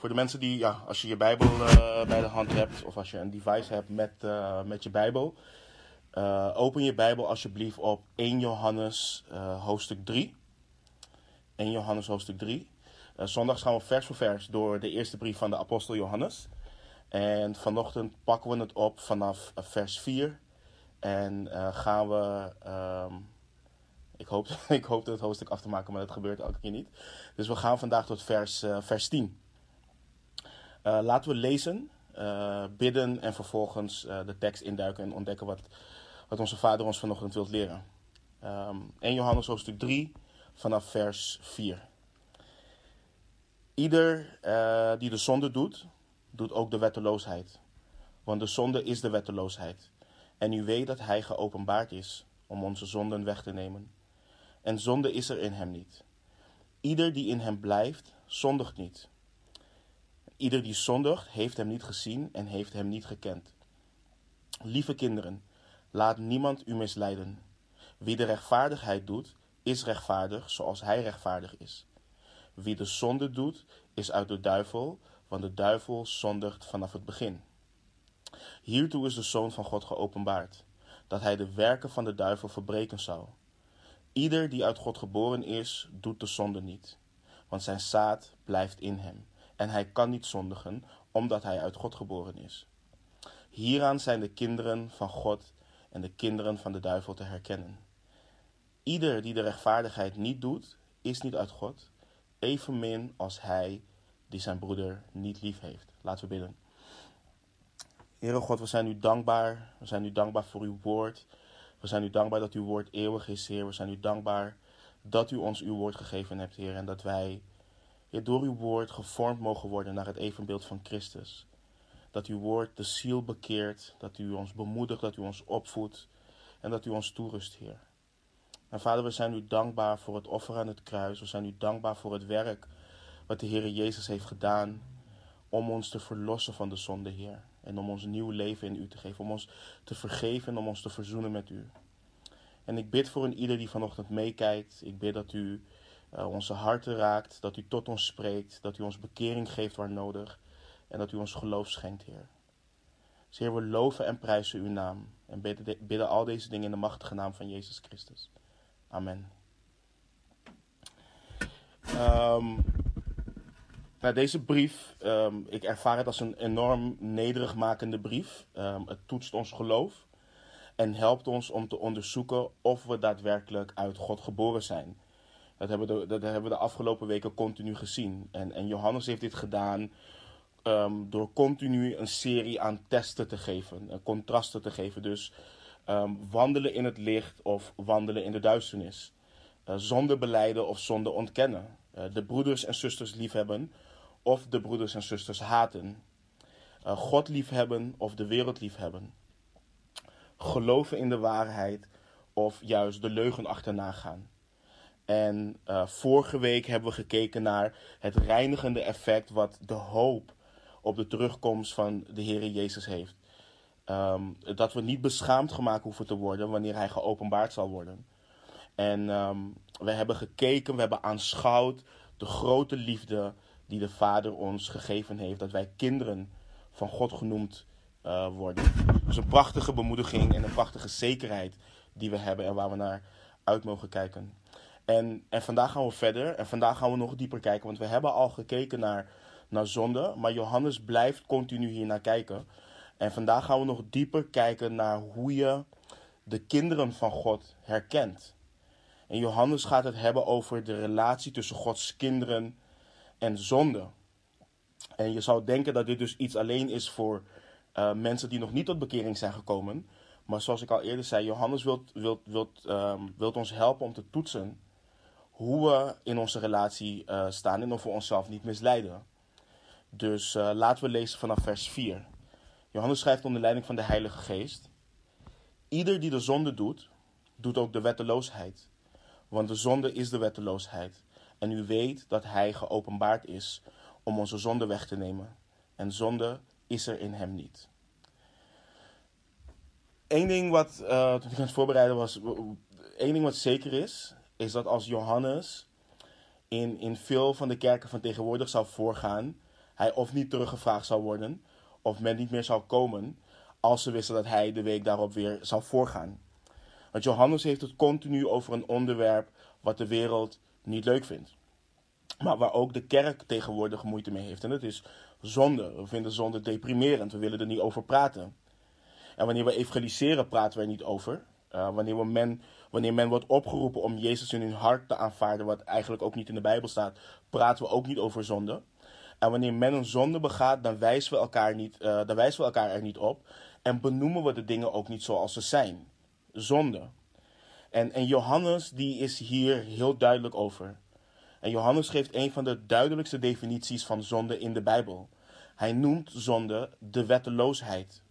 Voor de mensen die, ja, als je je Bijbel eh, bij de hand hebt of als je een device hebt met, eh, met je Bijbel, eh, open je Bijbel alsjeblieft op 1 Johannes hoofdstuk 3. 1 Johannes hoofdstuk 3. Eh, zondags gaan we vers voor vers door de eerste brief van de apostel Johannes. En vanochtend pakken we het op vanaf vers 4. En gaan we, ehm, ik, hoop, ik hoop het hoofdstuk af te maken, maar dat gebeurt elke keer niet. Dus we gaan vandaag tot vers, vers 10. Eh, laten we lezen, eh, bidden en vervolgens eh, de tekst induiken en ontdekken wat, wat onze Vader ons vanochtend wilt leren. Ehm 1 Johannes hoofdstuk 3 vanaf vers 4. Ieder die de zonde doet, doet ook de wetteloosheid. Want de zonde is de wetteloosheid. En u weet dat hij geopenbaard is om onze zonden weg te nemen. En zonde is er in hem niet. Ieder die in hem blijft, zondigt niet. Ieder die zondigt, heeft hem niet gezien en heeft hem niet gekend. Lieve kinderen, laat niemand u misleiden. Wie de rechtvaardigheid doet, is rechtvaardig zoals hij rechtvaardig is. Wie de zonde doet, is uit de duivel, want de duivel zondigt vanaf het begin. Hiertoe is de Zoon van God geopenbaard, dat hij de werken van de duivel verbreken zou. Ieder die uit God geboren is, doet de zonde niet, want zijn zaad blijft in hem, en hij kan niet zondigen, omdat hij uit God geboren is. Hieraan zijn de kinderen van God en de kinderen van de duivel te herkennen. Ieder die de rechtvaardigheid niet doet, is niet uit God, evenmin als hij die zijn broeder niet lief heeft. Laten we bidden. Heere God, we zijn u dankbaar. We zijn u dankbaar voor uw woord. We zijn u dankbaar dat uw woord eeuwig is, Heer. We zijn u dankbaar dat u ons uw woord gegeven hebt, Heer. En dat wij Heer, door uw woord gevormd mogen worden naar het evenbeeld van Christus. Dat uw woord de ziel bekeert, dat u ons bemoedigt, dat u ons opvoedt en dat u ons toerust, Heer. En Vader, we zijn u dankbaar voor het offer aan het kruis. We zijn u dankbaar voor het werk wat de Heer Jezus heeft gedaan om ons te verlossen van de zonde, Heer. En om ons nieuw leven in u te geven, om ons te vergeven en om ons te verzoenen met u. En ik bid voor een ieder die vanochtend meekijkt. Ik bid dat u uh, onze harten raakt, dat u tot ons spreekt, dat u ons bekering geeft waar nodig en dat u ons geloof schenkt, Heer. Dus we loven en prijzen uw naam en bidden, bidden al deze dingen in de machtige naam van Jezus Christus. Amen. Um, deze brief, um, ik ervaar het als een enorm nederigmakende brief. Um, het toetst ons geloof en helpt ons om te onderzoeken of we daadwerkelijk uit God geboren zijn. Dat hebben dat hebben we de afgelopen weken continu gezien. En, en Johannes heeft dit gedaan um, door continu een serie aan testen te geven, contrasten te geven. Dus wandelen in het licht of wandelen in de duisternis. Uh, zonde beleiden of zonde ontkennen. Uh, de broeders en zusters liefhebben of de broeders en zusters haten. Uh, God liefhebben of de wereld liefhebben. Geloven in de waarheid of juist de leugen achterna gaan. En uh, vorige week hebben we gekeken naar het reinigende effect wat de hoop op de terugkomst van de Heer Jezus heeft. Um, dat we niet beschaamd gemaakt hoeven te worden wanneer Hij geopenbaard zal worden. En um, we hebben gekeken, we hebben aanschouwd de grote liefde die de Vader ons gegeven heeft. Dat wij kinderen van God genoemd uh, worden. Dus een prachtige bemoediging en een prachtige zekerheid die we hebben en waar we naar uit mogen kijken. En, en vandaag gaan we verder en vandaag gaan we nog dieper kijken. Want we hebben al gekeken naar, naar zonde, maar Johannes blijft continu hier naar kijken. En vandaag gaan we nog dieper kijken naar hoe je de kinderen van God herkent. En Johannes gaat het hebben over de relatie tussen Gods kinderen en zonde. En je zou denken dat dit dus iets alleen is voor uh, mensen die nog niet tot bekering zijn gekomen. Maar zoals ik al eerder zei, Johannes wilt, wilt, wilt, um, wilt ons helpen om te toetsen hoe we in onze relatie uh, staan en of we onszelf niet misleiden. Dus uh, laten we lezen vanaf vers 4. Johannes schrijft onder leiding van de Heilige Geest. Ieder die de zonde doet, doet ook de wetteloosheid. Want de zonde is de wetteloosheid. En u weet dat hij geopenbaard is om onze zonde weg te nemen. En zonde is er in hem niet. Eén ding wat, uh, toen ik aan het voorbereiden was, één ding wat zeker is, is dat als Johannes in, in veel van de kerken van tegenwoordig zou voorgaan, hij of niet teruggevraagd zou worden, of men niet meer zou komen als ze wisten dat hij de week daarop weer zou voorgaan. Want Johannes heeft het continu over een onderwerp wat de wereld niet leuk vindt. Maar waar ook de kerk tegenwoordig moeite mee heeft. En dat is zonde. We vinden zonde deprimerend. We willen er niet over praten. En wanneer we evangeliseren, praten we er niet over. Uh, wanneer, we men, wanneer men wordt opgeroepen om Jezus in hun hart te aanvaarden, wat eigenlijk ook niet in de Bijbel staat, praten we ook niet over zonde. En wanneer men een zonde begaat, dan wijzen we elkaar, niet, uh, dan wijzen we elkaar er niet op. En benoemen we de dingen ook niet zoals ze zijn. Zonde. En, en Johannes die is hier heel duidelijk over. En Johannes geeft een van de duidelijkste definities van zonde in de Bijbel. Hij noemt zonde de wetteloosheid.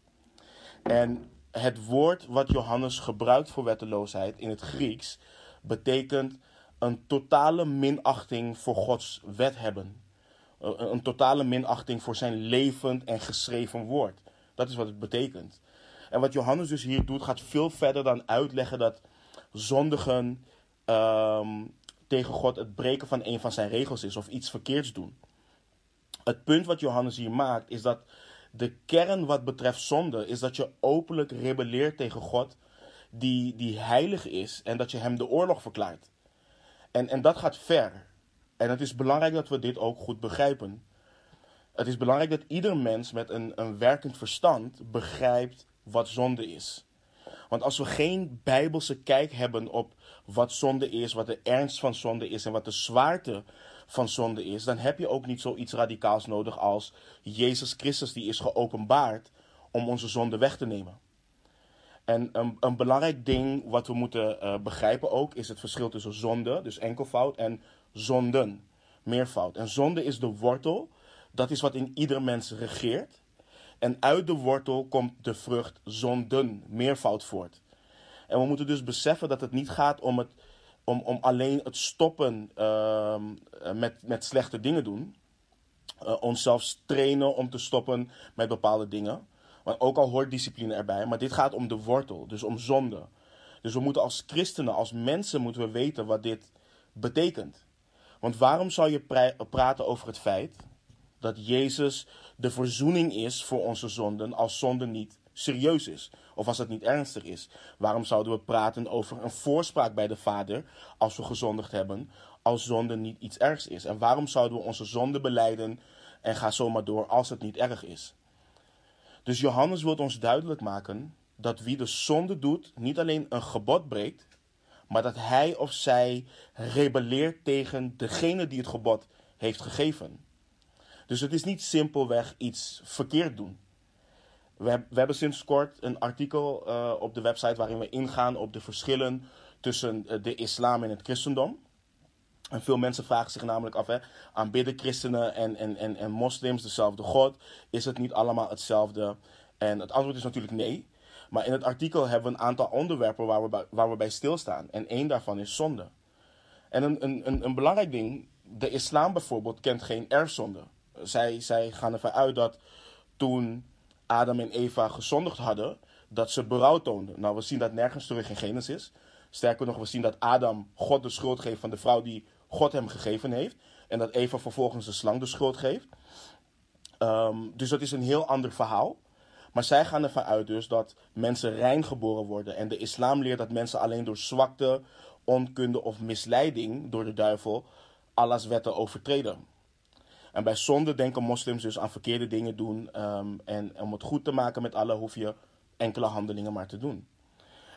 En het woord wat Johannes gebruikt voor wetteloosheid in het Grieks betekent een totale minachting voor Gods wet hebben. Een totale minachting voor zijn levend en geschreven woord. Dat is wat het betekent. En wat Johannes dus hier doet, gaat veel verder dan uitleggen dat zondigen ehm, tegen God het breken van een van zijn regels is of iets verkeerds doen. Het punt wat Johannes hier maakt is dat de kern wat betreft zonde is dat je openlijk rebelleert tegen God die, die heilig is en dat je hem de oorlog verklaart. En, en dat gaat ver. En het is belangrijk dat we dit ook goed begrijpen. Het is belangrijk dat ieder mens met een, een werkend verstand begrijpt wat zonde is. Want als we geen bijbelse kijk hebben op wat zonde is, wat de ernst van zonde is en wat de zwaarte van zonde is, dan heb je ook niet zoiets radicaals nodig als Jezus Christus die is geopenbaard om onze zonde weg te nemen. En een, een belangrijk ding wat we moeten uh, begrijpen ook is het verschil tussen zonde, dus enkelvoud, en zonden, meervoud. En zonde is de wortel, dat is wat in ieder mens regeert. En uit de wortel komt de vrucht zonden, meervoud voort. En we moeten dus beseffen dat het niet gaat om, het, om, om alleen het stoppen uh, met, met slechte dingen doen. Uh, onszelf trainen om te stoppen met bepaalde dingen. Want ook al hoort discipline erbij, maar dit gaat om de wortel, dus om zonde. Dus we moeten als christenen, als mensen, moeten we weten wat dit betekent. Want waarom zou je praten over het feit dat Jezus de verzoening is voor onze zonden als zonde niet serieus is? Of als het niet ernstig is? Waarom zouden we praten over een voorspraak bij de Vader als we gezondigd hebben, als zonde niet iets ergs is? En waarom zouden we onze zonde beleiden en ga zomaar door als het niet erg is? Dus Johannes wil ons duidelijk maken dat wie de zonde doet, niet alleen een gebod breekt, maar dat hij of zij rebelleert tegen degene die het gebod heeft gegeven. Dus het is niet simpelweg iets verkeerd doen. We, hebben sinds kort een artikel uh, op de website waarin we ingaan op de verschillen tussen uh, de islam en het christendom. En veel mensen vragen zich namelijk af, hè, aanbidden christenen en, en, en, en moslims dezelfde God? Is het niet allemaal hetzelfde? En het antwoord is natuurlijk nee. Maar in het artikel hebben we een aantal onderwerpen waar we bij, waar we bij stilstaan. En één daarvan is zonde. En een, een, een, belangrijk ding, de islam bijvoorbeeld kent geen erfzonde. Zij, zij gaan ervan uit dat toen Adam en Eva gezondigd hadden, dat ze berouw toonden. Nou, we zien dat nergens terug in Genesis. Sterker nog, we zien dat Adam God de schuld geeft van de vrouw die God hem gegeven heeft. En dat Eva vervolgens de slang de schuld geeft. Um, dus dat is een heel ander verhaal. Maar zij gaan ervan uit dus dat mensen rein geboren worden. En de islam leert dat mensen alleen door zwakte, onkunde of misleiding door de duivel Allahs wetten overtreden. En bij zonde denken moslims dus aan verkeerde dingen doen. Um, en om het goed te maken met Allah hoef je enkele handelingen maar te doen.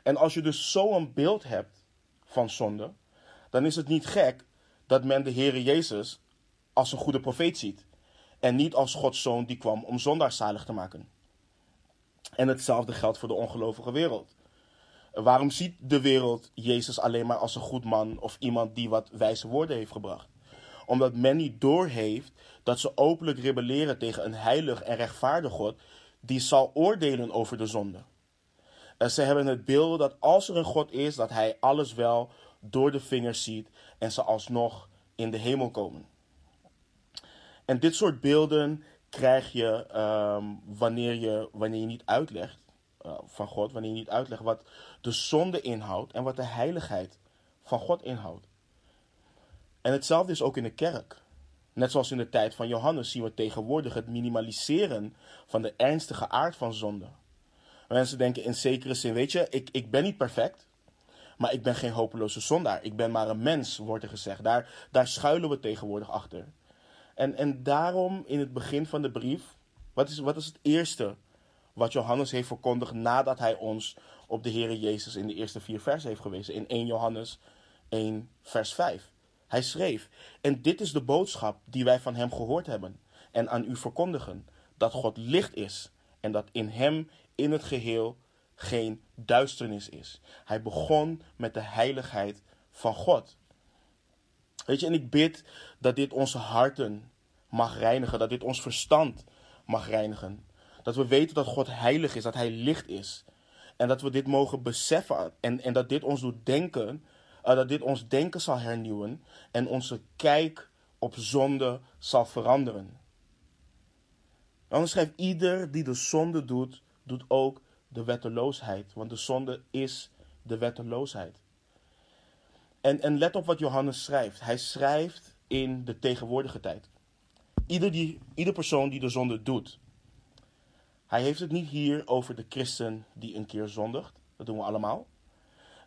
En als je dus zo'n beeld hebt van zonde, dan is het niet gek dat men de Heere Jezus als een goede profeet ziet. En niet als Gods zoon die kwam om zondaars zalig te maken. En hetzelfde geldt voor de ongelovige wereld. Waarom ziet de wereld Jezus alleen maar als een goed man of iemand die wat wijze woorden heeft gebracht? Omdat men niet doorheeft dat ze openlijk rebelleren tegen een heilig en rechtvaardig God die zal oordelen over de zonde. En ze hebben het beeld dat als er een God is, dat hij alles wel door de vingers ziet en ze alsnog in de hemel komen. En dit soort beelden krijg je um, wanneer, je wanneer je niet uitlegt uh, van God, wanneer je niet uitlegt wat de zonde inhoudt en wat de heiligheid van God inhoudt. En hetzelfde is ook in de kerk. Net zoals in de tijd van Johannes zien we tegenwoordig het minimaliseren van de ernstige aard van zonde. Mensen denken in zekere zin, weet je, ik, ik ben niet perfect, maar ik ben geen hopeloze zondaar. Ik ben maar een mens, wordt er gezegd. Daar, daar schuilen we tegenwoordig achter. En, en daarom in het begin van de brief, wat is, wat is het eerste wat Johannes heeft verkondigd nadat hij ons op de Heer Jezus in de eerste vier versen heeft gewezen? In 1 Johannes 1, vers 5. Hij schreef: En dit is de boodschap die wij van hem gehoord hebben en aan u verkondigen: dat God licht is en dat in hem in het geheel geen duisternis is. Hij begon met de heiligheid van God. Weet je, en ik bid dat dit onze harten mag reinigen, dat dit ons verstand mag reinigen. Dat we weten dat God heilig is, dat Hij licht is. En dat we dit mogen beseffen en, en dat dit ons doet denken, uh, dat dit ons denken zal hernieuwen en onze kijk op zonde zal veranderen. Anders schrijft ieder die de zonde doet, doet ook de wetteloosheid. Want de zonde is de wetteloosheid. En, en let op wat Johannes schrijft. Hij schrijft in de tegenwoordige tijd. Ieder, die, ieder persoon die de zonde doet. Hij heeft het niet hier over de christen die een keer zondigt. Dat doen we allemaal.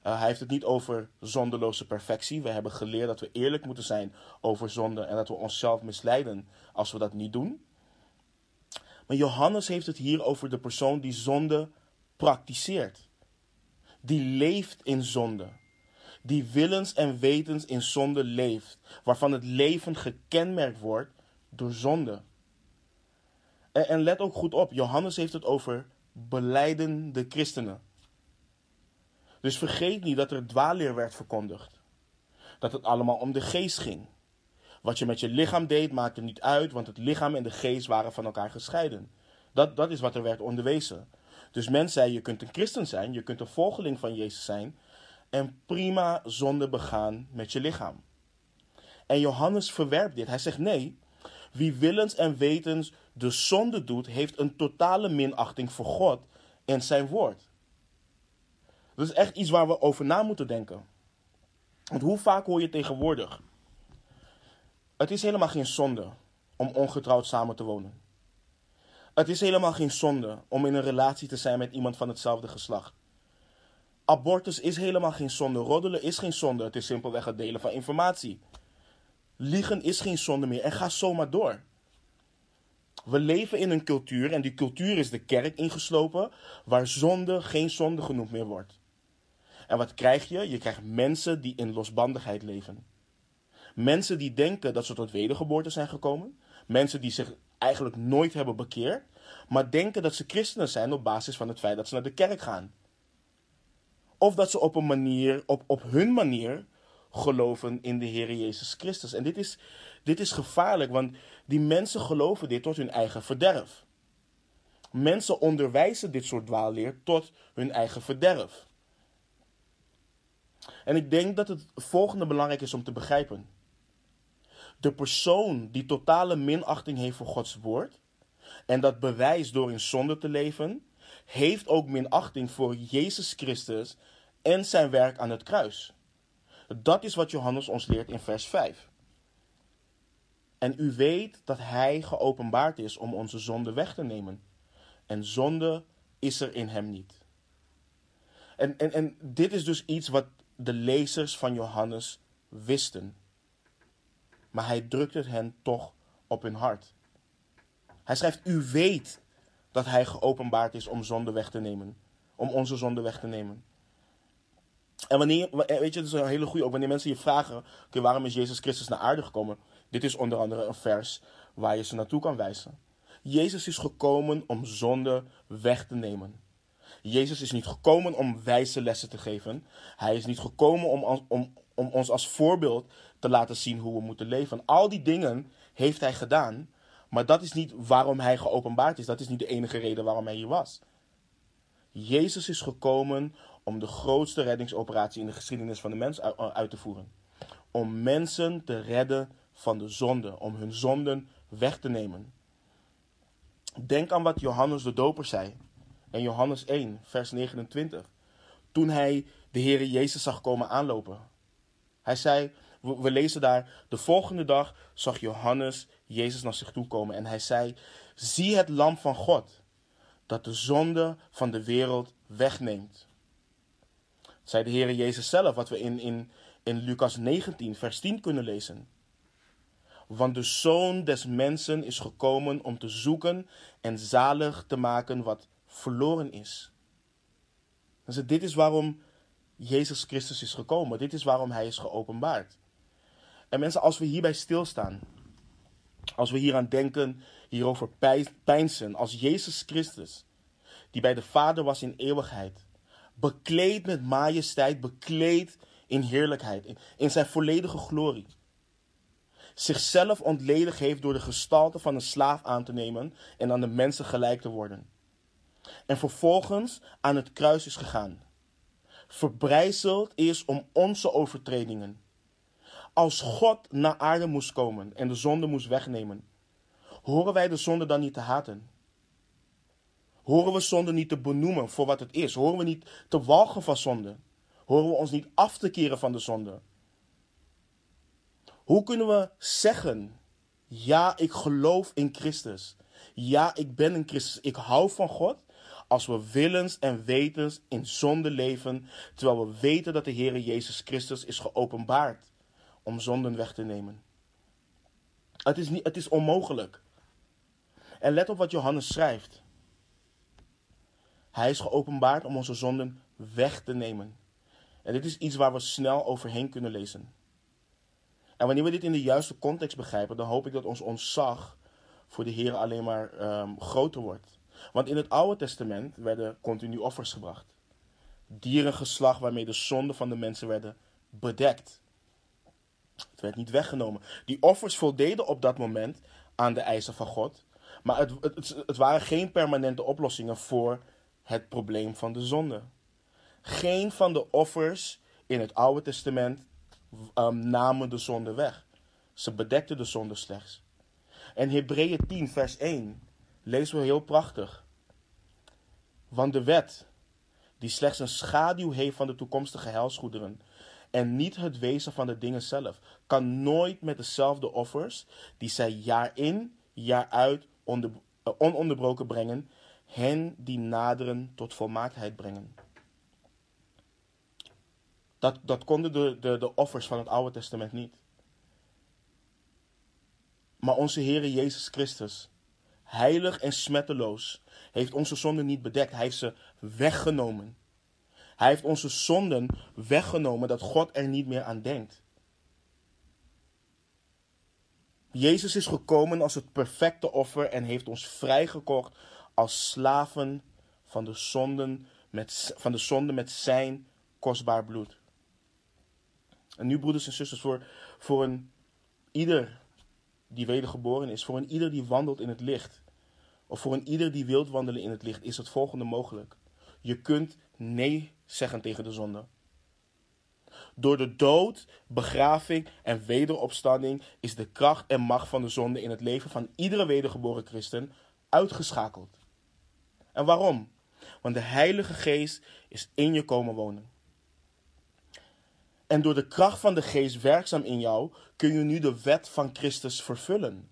Uh, hij heeft het niet over zondeloze perfectie. We hebben geleerd dat we eerlijk moeten zijn over zonde en dat we onszelf misleiden als we dat niet doen. Maar Johannes heeft het hier over de persoon die zonde praktiseert. Die leeft in zonde. Die willens en wetens in zonde leeft. Waarvan het leven gekenmerkt wordt door zonde. En, en let ook goed op, Johannes heeft het over beleidende christenen. Dus vergeet niet dat er dwaalleer werd verkondigd. Dat het allemaal om de geest ging. Wat je met je lichaam deed maakte niet uit, want het lichaam en de geest waren van elkaar gescheiden. Dat, dat is wat er werd onderwezen. Dus men zei, je kunt een christen zijn, je kunt een volgeling van Jezus zijn en prima zonde begaan met je lichaam. En Johannes verwerpt dit. Hij zegt nee, wie willens en wetens de zonde doet, heeft een totale minachting voor God en zijn woord. Dat is echt iets waar we over na moeten denken. Want hoe vaak hoor je tegenwoordig? Het is helemaal geen zonde om ongetrouwd samen te wonen. Het is helemaal geen zonde om in een relatie te zijn met iemand van hetzelfde geslacht. Abortus is helemaal geen zonde. Roddelen is geen zonde. Het is simpelweg het delen van informatie. Liegen is geen zonde meer. En ga zomaar door. We leven in een cultuur, en die cultuur is de kerk ingeslopen, waar zonde geen zonde genoemd meer wordt. En wat krijg je? Je krijgt mensen die in losbandigheid leven. Mensen die denken dat ze tot wedergeboorte zijn gekomen. Mensen die zich eigenlijk nooit hebben bekeerd, maar denken dat ze christenen zijn op basis van het feit dat ze naar de kerk gaan. Of dat ze op een manier, op, op hun manier, geloven in de Heer Jezus Christus. En dit is, dit is gevaarlijk, want die mensen geloven dit tot hun eigen verderf. Mensen onderwijzen dit soort dwaalleer tot hun eigen verderf. En ik denk dat het volgende belangrijk is om te begrijpen. De persoon die totale minachting heeft voor Gods woord en dat bewijst door in zonde te leven, heeft ook minachting voor Jezus Christus en zijn werk aan het kruis. Dat is wat Johannes ons leert in vers 5. En u weet dat hij geopenbaard is om onze zonde weg te nemen. En zonde is er in hem niet. En, en, en dit is dus iets wat de lezers van Johannes wisten maar hij drukt het hen toch op hun hart. Hij schrijft: U weet dat hij geopenbaard is om zonde weg te nemen. Om onze zonde weg te nemen. En wanneer, eh, weet je, het is een hele goede ook. Wanneer mensen je vragen: okay, waarom is Jezus Christus naar aarde gekomen? Dit is onder andere een vers waar je ze naartoe kan wijzen. Jezus is gekomen om zonde weg te nemen. Jezus is niet gekomen om wijze lessen te geven. Hij is niet gekomen om, om, om ons als voorbeeld te laten zien hoe we moeten leven. Al die dingen heeft hij gedaan, maar dat is niet waarom hij geopenbaard is. Dat is niet de enige reden waarom hij hier was. Jezus is gekomen om de grootste reddingsoperatie in de geschiedenis van de mens uit te voeren. Om mensen te redden van de zonde, om hun zonden weg te nemen. Denk aan wat Johannes de Doper zei in Johannes 1, vers 29. Toen hij de Heere Jezus zag komen aanlopen. Hij zei, We, lezen daar, de volgende dag zag Johannes Jezus naar zich toe komen en hij zei, zie het lam van God, dat de zonde van de wereld wegneemt. Zei de Heer Jezus zelf, wat we in, in, in Lucas 19, vers 10 kunnen lezen. Want de zoon des mensen is gekomen om te zoeken en zalig te maken wat verloren is. Dus dit is waarom Jezus Christus is gekomen. Dit is waarom hij is geopenbaard. En mensen, als we hierbij stilstaan, als we hier aan denken, hierover pijnsen, als Jezus Christus, die bij de Vader was in eeuwigheid, bekleed met majesteit, bekleed in heerlijkheid, in, in zijn volledige glorie, zichzelf ontledig heeft door de gestalte van een slaaf aan te nemen en aan de mensen gelijk te worden. En vervolgens aan het kruis is gegaan. Verbrijzeld is om onze overtredingen. Als God naar aarde moest komen en de zonde moest wegnemen, horen wij de zonde dan niet te haten? Horen we zonde niet te benoemen voor wat het is? Horen we niet te walgen van zonde? Horen we ons niet af te keren van de zonde? Hoe kunnen we zeggen: Ja, ik geloof in Christus. Ja, ik ben een Christus. Ik hou van God. Als we willens en wetens in zonde leven, terwijl we weten dat de Heer Jezus Christus is geopenbaard om zonden weg te nemen. Het is, niet, het is onmogelijk. En let op wat Johannes schrijft. Hij is geopenbaard om onze zonden weg te nemen. En dit is iets waar we snel overheen kunnen lezen. En wanneer we dit in de juiste context begrijpen, dan hoop ik dat ons ontzag voor de Heer alleen maar um, groter wordt. Want in het Oude Testament werden continu offers gebracht. Dierengeslag waarmee de zonden van de mensen werden bedekt. Het werd niet weggenomen. Die offers voldeden op dat moment aan de eisen van God. Maar het, het, het waren geen permanente oplossingen voor het probleem van de zonde. Geen van de offers in het Oude Testament um, namen de zonde weg. Ze bedekten de zonde slechts. En Hebreeën 10, vers 1 lezen we heel prachtig. Want de wet, die slechts een schaduw heeft van de toekomstige helsgoederen en niet het wezen van de dingen zelf, kan nooit met dezelfde offers die zij jaar in, jaar uit uh, ononderbroken brengen, hen die naderen tot volmaaktheid brengen. Dat, dat konden de, de, de offers van het Oude Testament niet. Maar onze Heer Jezus Christus, heilig en smetteloos, heeft onze zonden niet bedekt. Hij heeft ze weggenomen. Hij heeft onze zonden weggenomen dat God er niet meer aan denkt. Jezus is gekomen als het perfecte offer en heeft ons vrijgekocht als slaven van de zonden met, van de zonde met zijn kostbaar bloed. En nu, broeders en zusters, voor, voor een ieder die wedergeboren is, voor een ieder die wandelt in het licht, of voor een ieder die wilt wandelen in het licht, is het volgende mogelijk. Je kunt nee zeggen tegen de zonde. Door de dood, begraving en wederopstanding is de kracht en macht van de zonde in het leven van iedere wedergeboren christen uitgeschakeld. En waarom? Want de Heilige Geest is in je komen wonen. En door de kracht van de geest werkzaam in jou kun je nu de wet van Christus vervullen.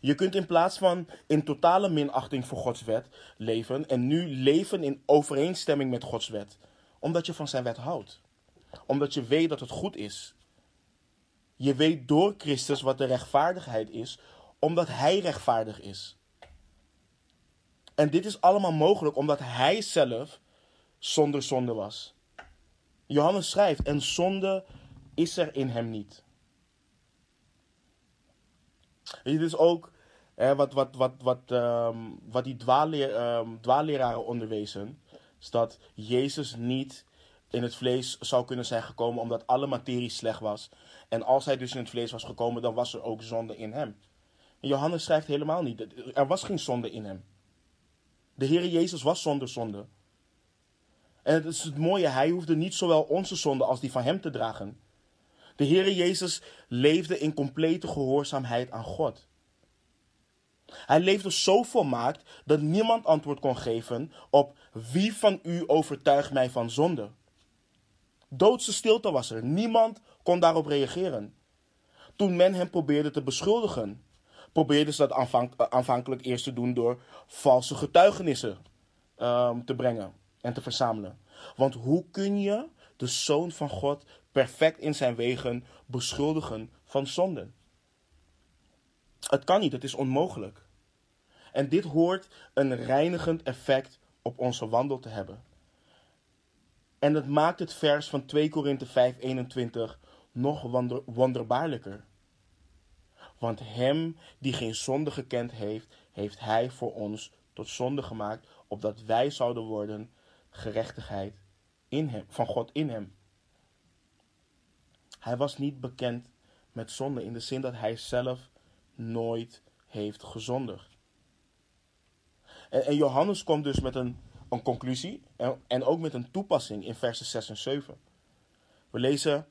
Je kunt in plaats van in totale minachting voor Gods wet leven en nu leven in overeenstemming met Gods wet, omdat je van zijn wet houdt. Omdat je weet dat het goed is. Je weet door Christus wat de rechtvaardigheid is, omdat Hij rechtvaardig is. En dit is allemaal mogelijk omdat Hij zelf zonder zonde was. Johannes schrijft, en zonde is er in hem niet. Dit is ook wat, wat, wat, wat, um, wat die dwaalleer, um, dwaalleraren onderwezen. Is dat Jezus niet in het vlees zou kunnen zijn gekomen omdat alle materie slecht was. En als hij dus in het vlees was gekomen, dan was er ook zonde in hem. En Johannes schrijft helemaal niet. Er was geen zonde in hem. De Heer Jezus was zonder zonde. En het is het mooie, hij hoefde niet zowel onze zonde als die van hem te dragen. De Heere Jezus leefde in complete gehoorzaamheid aan God. Hij leefde zo volmaakt dat niemand antwoord kon geven op wie van u overtuigt mij van zonde. Doodse stilte was er. Niemand kon daarop reageren. Toen men hem probeerde te beschuldigen, probeerden ze dat aanvankelijk eerst te doen door valse getuigenissen um, te brengen en te verzamelen. Want hoe kun je de zoon van God perfect in zijn wegen beschuldigen van zonden? Het kan niet, het is onmogelijk. En dit hoort een reinigend effect op onze wandel te hebben. En het maakt het vers van 2 Korinthe 5:21 nog wonder, wonderbaarlijker. Want hem die geen zonde gekend heeft, heeft hij voor ons tot zonde gemaakt, opdat wij zouden worden gerechtigheid in hem, van God in hem. Hij was niet bekend met zonde in de zin dat hij zelf nooit heeft gezondigd. En, en Johannes komt dus met een, een conclusie en, en ook met een toepassing in versen 6 en 7. We lezen,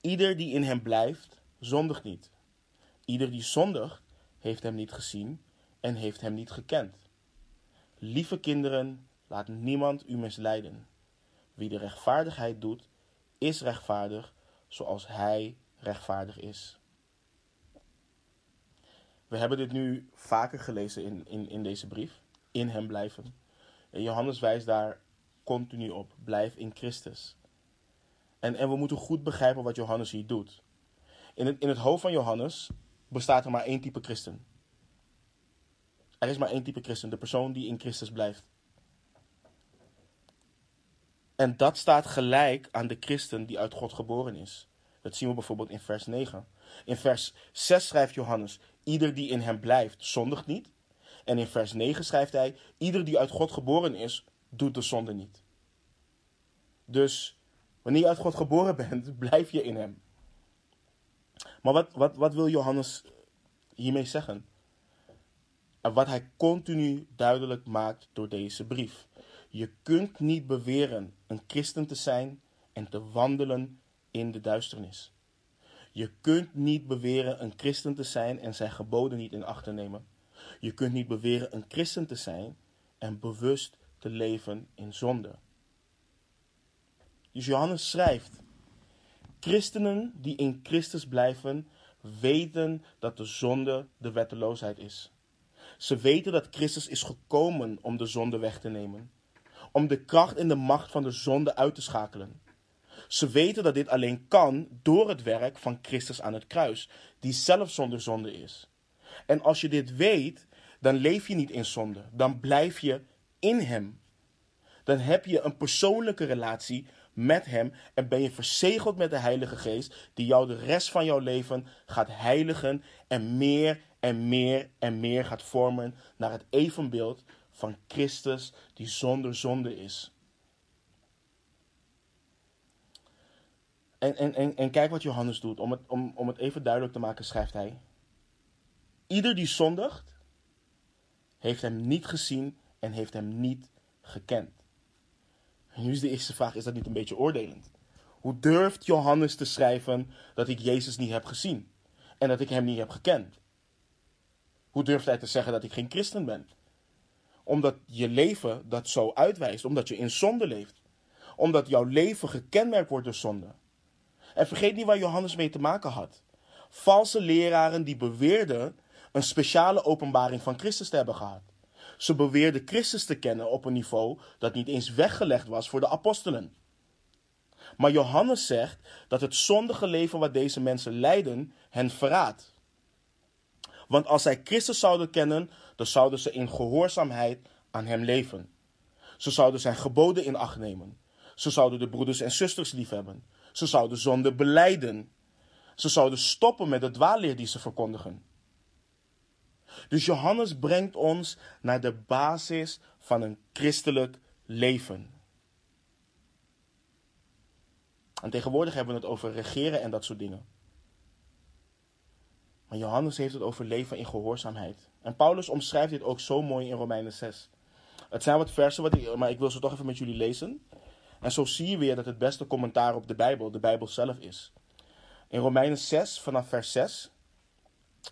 ieder die in hem blijft, zondigt niet. Ieder die zondigt, heeft hem niet gezien en heeft hem niet gekend. Lieve kinderen, laat niemand u misleiden. Wie de rechtvaardigheid doet, is rechtvaardig zoals hij rechtvaardig is. We hebben dit nu vaker gelezen in, in, in deze brief. In hem blijven. En Johannes wijst daar continu op. Blijf in Christus. En, en we moeten goed begrijpen wat Johannes hier doet. In het, in het hoofd van Johannes bestaat er maar één type christen. Er is maar één type christen, de persoon die in Christus blijft. En dat staat gelijk aan de christen die uit God geboren is. Dat zien we bijvoorbeeld in vers 9. In vers 6 schrijft Johannes: Ieder die in hem blijft, zondigt niet. En in vers 9 schrijft hij: Ieder die uit God geboren is, doet de zonde niet. Dus wanneer je uit God geboren bent, blijf je in hem. Maar wat, wat, wat wil Johannes hiermee zeggen? En wat hij continu duidelijk maakt door deze brief. Je kunt niet beweren een christen te zijn en te wandelen in de duisternis. Je kunt niet beweren een christen te zijn en zijn geboden niet in acht te nemen. Je kunt niet beweren een christen te zijn en bewust te leven in zonde. Dus Johannes schrijft: Christenen die in Christus blijven, weten dat de zonde de wetteloosheid is. Ze weten dat Christus is gekomen om de zonde weg te nemen, om de kracht en de macht van de zonde uit te schakelen. Ze weten dat dit alleen kan door het werk van Christus aan het kruis, die zelf zonder zonde is. En als je dit weet, dan leef je niet in zonde, dan blijf je in Hem. Dan heb je een persoonlijke relatie met Hem en ben je verzegeld met de Heilige Geest, die jou de rest van jouw leven gaat heiligen en meer en meer en meer gaat vormen naar het evenbeeld van Christus die zonder zonde is. En, en, en, en kijk wat Johannes doet. Om het, om, om het even duidelijk te maken, schrijft hij: Ieder die zondigt, heeft hem niet gezien en heeft hem niet gekend. En nu is de eerste vraag: is dat niet een beetje oordelend? Hoe durft Johannes te schrijven dat ik Jezus niet heb gezien en dat ik hem niet heb gekend? Hoe durft hij te zeggen dat ik geen christen ben? Omdat je leven dat zo uitwijst, omdat je in zonde leeft, omdat jouw leven gekenmerkt wordt door zonde. En vergeet niet waar Johannes mee te maken had. Valse leraren die beweerden een speciale openbaring van Christus te hebben gehad. Ze beweerden Christus te kennen op een niveau dat niet eens weggelegd was voor de apostelen. Maar Johannes zegt dat het zondige leven wat deze mensen leiden hen verraadt. Want als zij Christus zouden kennen, dan zouden ze in gehoorzaamheid aan hem leven. Ze zouden zijn geboden in acht nemen. Ze zouden de broeders en zusters liefhebben. Ze zouden zonde beleiden. Ze zouden stoppen met de dwaalleer die ze verkondigen. Dus Johannes brengt ons naar de basis van een christelijk leven. En tegenwoordig hebben we het over regeren en dat soort dingen. Maar Johannes heeft het over leven in gehoorzaamheid. En Paulus omschrijft dit ook zo mooi in Romeinen 6. Het zijn wat versen, wat maar ik wil ze toch even met jullie lezen. En zo zie je weer dat het beste commentaar op de Bijbel de Bijbel zelf is. In Romeinen 6, vanaf vers 6,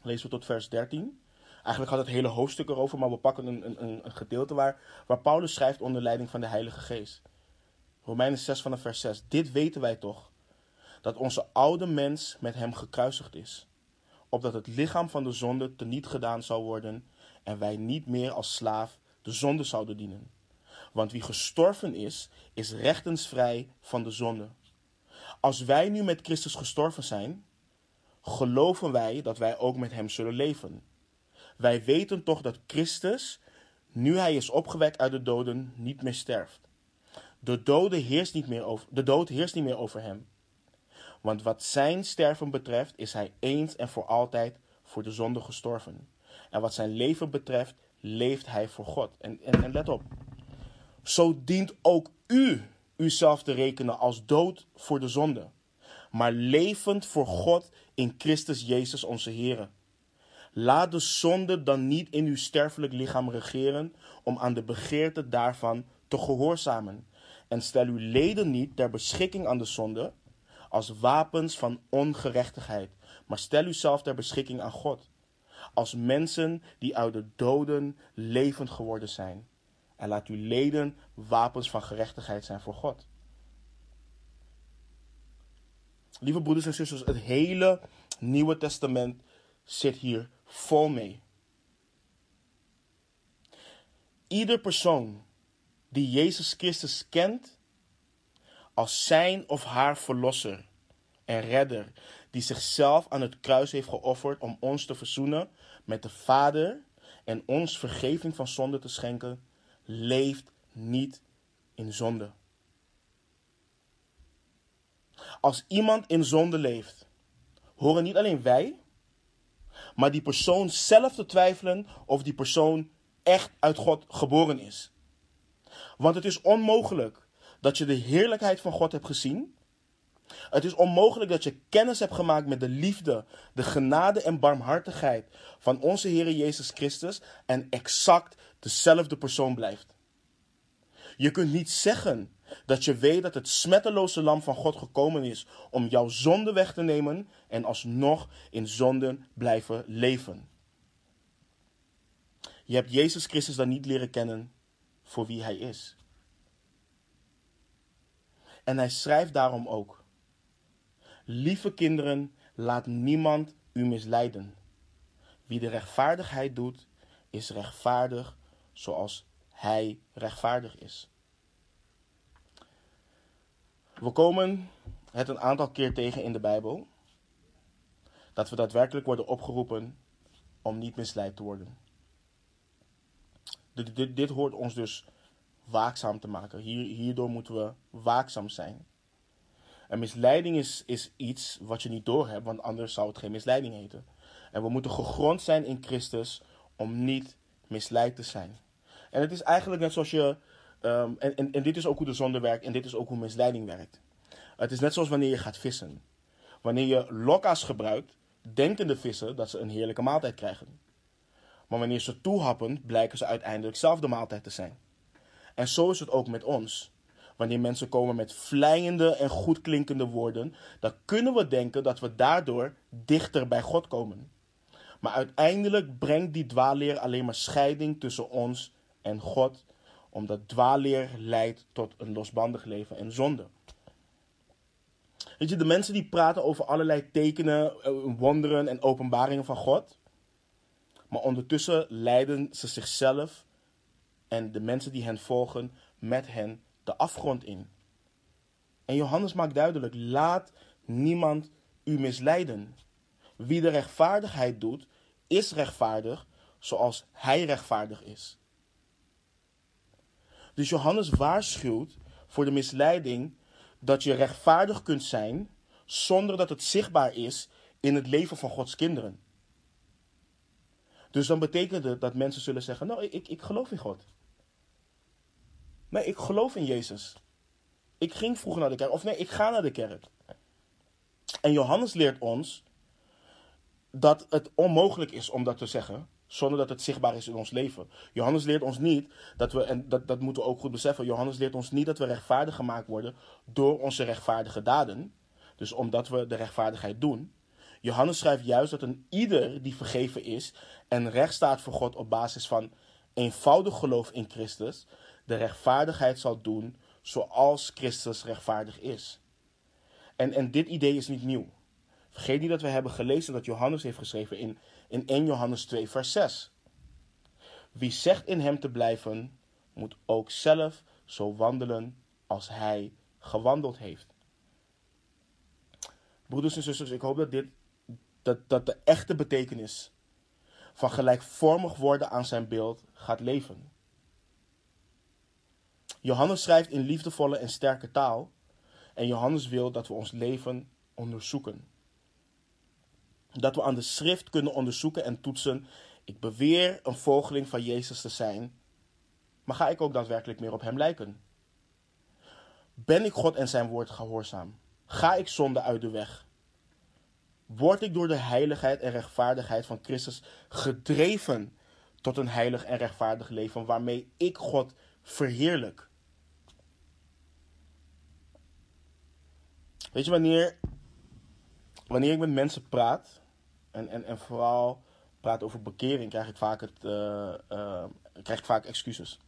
lezen we tot vers 13. Eigenlijk gaat het hele hoofdstuk erover, maar we pakken een, een, een gedeelte waar, waar Paulus schrijft onder leiding van de Heilige Geest. Romeinen 6 vanaf vers 6. Dit weten wij toch, dat onze oude mens met hem gekruisigd is, opdat het lichaam van de zonde teniet gedaan zou worden en wij niet meer als slaaf de zonde zouden dienen. Want wie gestorven is, is rechtensvrij van de zonde. Als wij nu met Christus gestorven zijn, geloven wij dat wij ook met hem zullen leven. Wij weten toch dat Christus, nu hij is opgewekt uit de doden, niet meer sterft. De, dode heerst niet meer over, de dood heerst niet meer over hem. Want wat zijn sterven betreft, is hij eens en voor altijd voor de zonde gestorven. En wat zijn leven betreft, leeft hij voor God. En, en, en let op. Zo dient ook u uzelf te rekenen als dood voor de zonde, maar levend voor God in Christus Jezus onze Heer. Laat de zonde dan niet in uw sterfelijk lichaam regeren om aan de begeerte daarvan te gehoorzamen. En stel uw leden niet ter beschikking aan de zonde als wapens van ongerechtigheid, maar stel uzelf ter beschikking aan God als mensen die uit de doden levend geworden zijn. En laat uw leden wapens van gerechtigheid zijn voor God. Lieve broeders en zusters, het hele Nieuwe Testament zit hier vol mee. Ieder persoon die Jezus Christus kent als zijn of haar verlosser en redder, die zichzelf aan het kruis heeft geofferd om ons te verzoenen met de Vader en ons vergeving van zonde te schenken, leeft niet in zonde. Als iemand in zonde leeft, horen niet alleen wij, maar die persoon zelf te twijfelen of die persoon echt uit God geboren is. Want het is onmogelijk dat je de heerlijkheid van God hebt gezien. Het is onmogelijk dat je kennis hebt gemaakt met de liefde, de genade en barmhartigheid van onze Heer Jezus Christus en exact dezelfde persoon blijft. Je kunt niet zeggen dat je weet dat het smetteloze lam van God gekomen is om jouw zonde weg te nemen en alsnog in zonden blijven leven. Je hebt Jezus Christus dan niet leren kennen voor wie hij is. En hij schrijft daarom ook: Lieve kinderen, laat niemand u misleiden. Wie de rechtvaardigheid doet, is rechtvaardig zoals hij rechtvaardig is. We komen het een aantal keer tegen in de Bijbel dat we daadwerkelijk worden opgeroepen om niet misleid te worden. Dit, dit, dit hoort ons dus waakzaam te maken. Hier, hierdoor moeten we waakzaam zijn. En misleiding is, is iets wat je niet doorhebt, want anders zou het geen misleiding heten. En we moeten gegrond zijn in Christus om niet misleid te zijn. En het is eigenlijk net zoals je. Um, en, en, en dit is ook hoe de zonde werkt en dit is ook hoe misleiding werkt. Het is net zoals wanneer je gaat vissen. Wanneer je lokka's gebruikt, denken de vissen dat ze een heerlijke maaltijd krijgen. Maar wanneer ze toehappen, blijken ze uiteindelijk zelf de maaltijd te zijn. En zo is het ook met ons. Wanneer mensen komen met vlijende en goedklinkende woorden, dan kunnen we denken dat we daardoor dichter bij God komen. Maar uiteindelijk brengt die dwaalleer alleen maar scheiding tussen ons en God, omdat dwaalleer leidt tot een losbandig leven en zonde. Weet je, de mensen die praten over allerlei tekenen, eh, wonderen en openbaringen van God, maar ondertussen leiden ze zichzelf en de mensen die hen volgen met hen de afgrond in. En Johannes maakt duidelijk: laat niemand u misleiden. Wie de rechtvaardigheid doet, is rechtvaardig zoals hij rechtvaardig is. Dus Johannes waarschuwt voor de misleiding dat je rechtvaardig kunt zijn zonder dat het zichtbaar is in het leven van Gods kinderen. Dus dan betekent het dat mensen zullen zeggen: Nou, ik, ik geloof in God. Nee, ik geloof in Jezus. Ik ging vroeger naar de kerk. Of nee, ik ga naar de kerk. En Johannes leert ons dat het onmogelijk is om dat te zeggen zonder dat het zichtbaar is in ons leven. Johannes leert ons niet dat we, en dat, dat moeten we ook goed beseffen, Johannes leert ons niet dat we rechtvaardig gemaakt worden door onze rechtvaardige daden. Dus omdat we de rechtvaardigheid doen. Johannes schrijft juist dat een ieder die vergeven is en recht staat voor God op basis van eenvoudig geloof in Christus, de rechtvaardigheid zal doen zoals Christus rechtvaardig is. En, en dit idee is niet nieuw. Vergeet niet dat we hebben gelezen dat Johannes heeft geschreven in, in 1 Johannes 2, vers 6. Wie zegt in hem te blijven, moet ook zelf zo wandelen als hij gewandeld heeft. Broeders en zusters, ik hoop dat dit dat, dat de echte betekenis van gelijkvormig worden aan zijn beeld gaat leven. Johannes schrijft in liefdevolle en sterke taal en Johannes wil dat we ons leven onderzoeken. Dat we aan de schrift kunnen onderzoeken en toetsen. Ik beweer een volgeling van Jezus te zijn, maar ga ik ook daadwerkelijk meer op hem lijken? Ben ik God en zijn woord gehoorzaam? Ga ik zonde uit de weg? Word ik door de heiligheid en rechtvaardigheid van Christus gedreven tot een heilig en rechtvaardig leven waarmee ik God verheerlijk? Weet je, wanneer, wanneer ik met mensen praat, en, en, en vooral praat over bekering, krijg ik vaak, het, uh, krijg ik vaak excuses.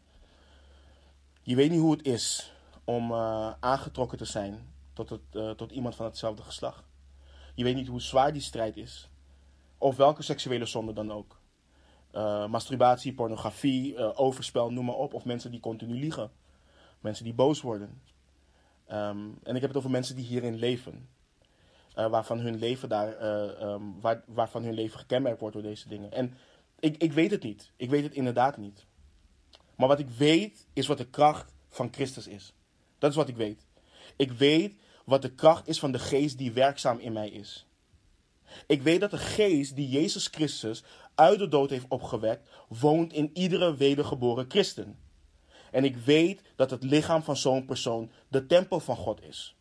Je weet niet hoe het is om uh, aangetrokken te zijn tot, het, tot iemand van hetzelfde geslacht. Je weet niet hoe zwaar die strijd is. Of welke seksuele zonde dan ook. masturbatie, pornografie, overspel, noem maar op. Of mensen die continu liegen. Mensen die boos worden. Um, en ik heb het over mensen die hierin leven. Uh, waarvan hun leven daar, uh, um, waar, waarvan hun leven gekenmerkt wordt door deze dingen. En ik, ik weet het niet. Ik weet het inderdaad niet. Maar wat ik weet is wat de kracht van Christus is. Dat is wat ik weet. Ik weet wat de kracht is van de geest die werkzaam in mij is. Ik weet dat de geest die Jezus Christus uit de dood heeft opgewekt, woont in iedere wedergeboren christen. En ik weet dat het lichaam van zo'n persoon de tempel van God is.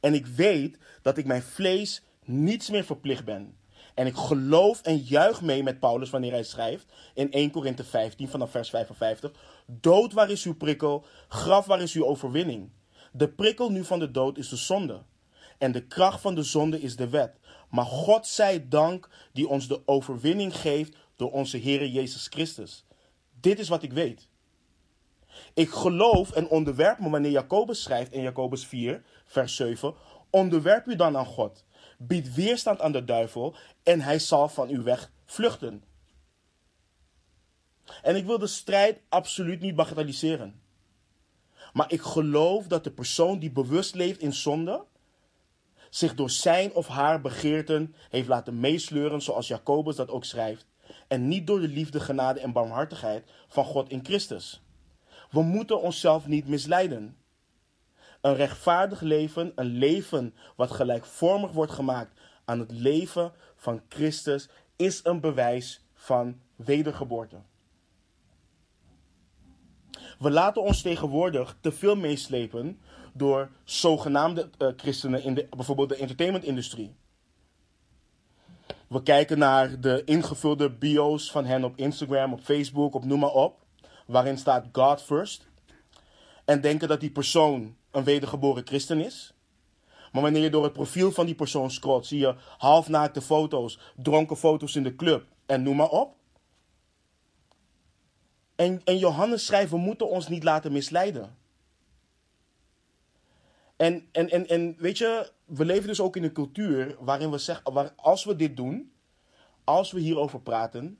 En ik weet dat ik mijn vlees niets meer verplicht ben. En ik geloof en juich mee met Paulus wanneer hij schrijft in 1 Korinthe 15 vanaf vers 55. Dood, waar is uw prikkel? Graf, waar is uw overwinning? De prikkel nu van de dood is de zonde. En de kracht van de zonde is de wet. Maar God zij dank die ons de overwinning geeft door onze Heer Jezus Christus. Dit is wat ik weet. Ik geloof en onderwerp me wanneer Jacobus schrijft in Jacobus 4, vers 7. Onderwerp u dan aan God. Bied weerstand aan de duivel en hij zal van u weg vluchten. En ik wil de strijd absoluut niet bagatelliseren. Maar ik geloof dat de persoon die bewust leeft in zonde, zich door zijn of haar begeerten heeft laten meesleuren, zoals Jacobus dat ook schrijft, en niet door de liefde, genade en barmhartigheid van God in Christus. We moeten onszelf niet misleiden. Een rechtvaardig leven, een leven wat gelijkvormig wordt gemaakt aan het leven van Christus, is een bewijs van wedergeboorte. We laten ons tegenwoordig te veel meeslepen door zogenaamde uh, christenen in de, bijvoorbeeld de entertainmentindustrie. We kijken naar de ingevulde bio's van hen op Instagram, op Facebook, op noem maar op waarin staat God first. En denken dat die persoon een wedergeboren christen is. Maar wanneer je door het profiel van die persoon scrolt, zie je halfnaakte foto's, dronken foto's in de club en noem maar op. En, en Johannes schrijft, we moeten ons niet laten misleiden. En, en, en, en weet je, we leven dus ook in een cultuur waarin we zeggen, waar, als we dit doen, als we hierover praten,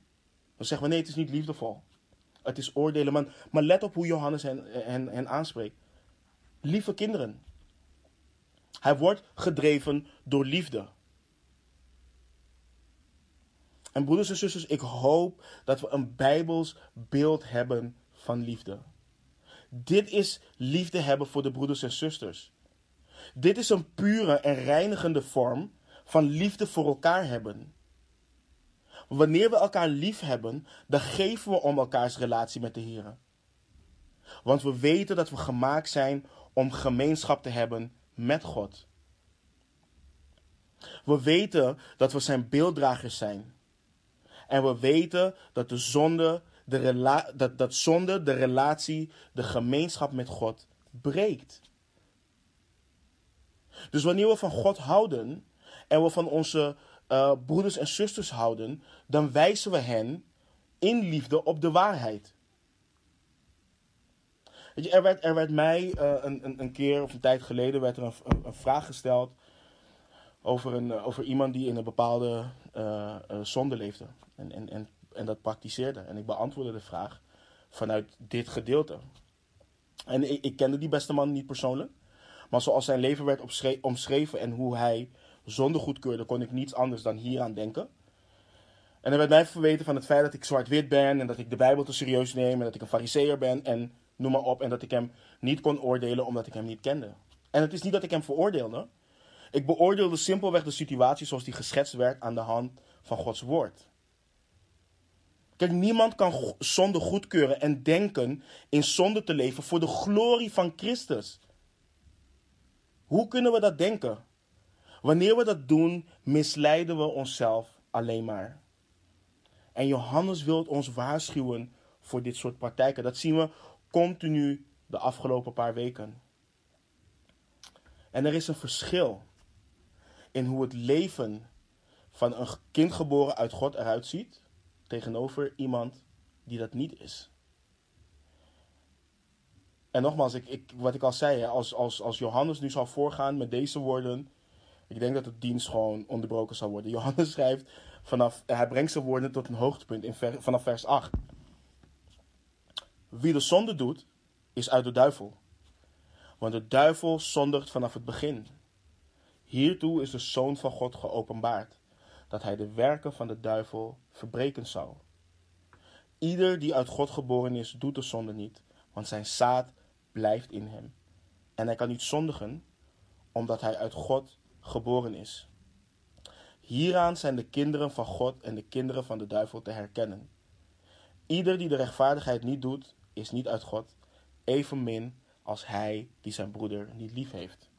dan zeggen we nee, het is niet liefdevol. Het is oordelen. Maar, maar let op hoe Johannes hen, hen, hen aanspreekt. Lieve kinderen. Hij wordt gedreven door liefde. En broeders en zusters, ik hoop dat we een bijbels beeld hebben van liefde. Dit is liefde hebben voor de broeders en zusters. Dit is een pure en reinigende vorm van liefde voor elkaar hebben. Wanneer we elkaar lief hebben, dan geven we om elkaars relatie met de Heer. Want we weten dat we gemaakt zijn om gemeenschap te hebben met God. We weten dat we zijn beelddragers zijn. En we weten dat de zonde de, rela dat, dat zonde de relatie, de gemeenschap met God breekt. Dus wanneer we van God houden en we van onze uh, broeders en zusters houden, dan wijzen we hen in liefde op de waarheid. Je, er werd, er werd mij uh, een, een, keer of een tijd geleden werd er een, een, vraag gesteld over, een, over iemand die in een bepaalde zonde leefde en, en, en, en dat praktiseerde. En ik beantwoordde de vraag vanuit dit gedeelte. En ik, ik kende die beste man niet persoonlijk. Maar zoals zijn leven werd omschreven en hoe hij zonde goedkeurde, kon ik niets anders dan hieraan denken. En er werd mij verweten van het feit dat ik zwart-wit ben en dat ik de Bijbel te serieus neem en dat ik een fariseer ben en noem maar op. En dat ik hem niet kon oordelen omdat ik hem niet kende. En het is niet dat ik hem veroordeelde. Ik beoordeelde simpelweg de situatie zoals die geschetst werd aan de hand van Gods woord. Kijk, niemand kan zonde goedkeuren en denken in zonde te leven voor de glorie van Christus. Hoe kunnen we dat denken? Wanneer we dat doen, misleiden we onszelf alleen maar. En Johannes wil ons waarschuwen voor dit soort praktijken. Dat zien we continu de afgelopen paar weken. En er is een verschil in hoe het leven van een kind geboren uit God eruit ziet tegenover iemand die dat niet is. En nogmaals, ik, wat ik al zei, als, als, als Johannes nu zou voorgaan met deze woorden, ik denk dat de dienst gewoon onderbroken zou worden. Johannes schrijft vanaf, hij brengt zijn woorden tot een hoogtepunt in vanaf vers 8. Wie de zonde doet, is uit de duivel. Want de duivel zondigt vanaf het begin. Hiertoe is de Zoon van God geopenbaard, dat hij de werken van de duivel verbreken zou. Ieder die uit God geboren is, doet de zonde niet, want zijn zaad blijft in hem. En hij kan niet zondigen, omdat hij uit God geboren is. Hieraan zijn de kinderen van God en de kinderen van de duivel te herkennen. Ieder die de rechtvaardigheid niet doet, is niet uit God, evenmin als hij die zijn broeder niet lief heeft.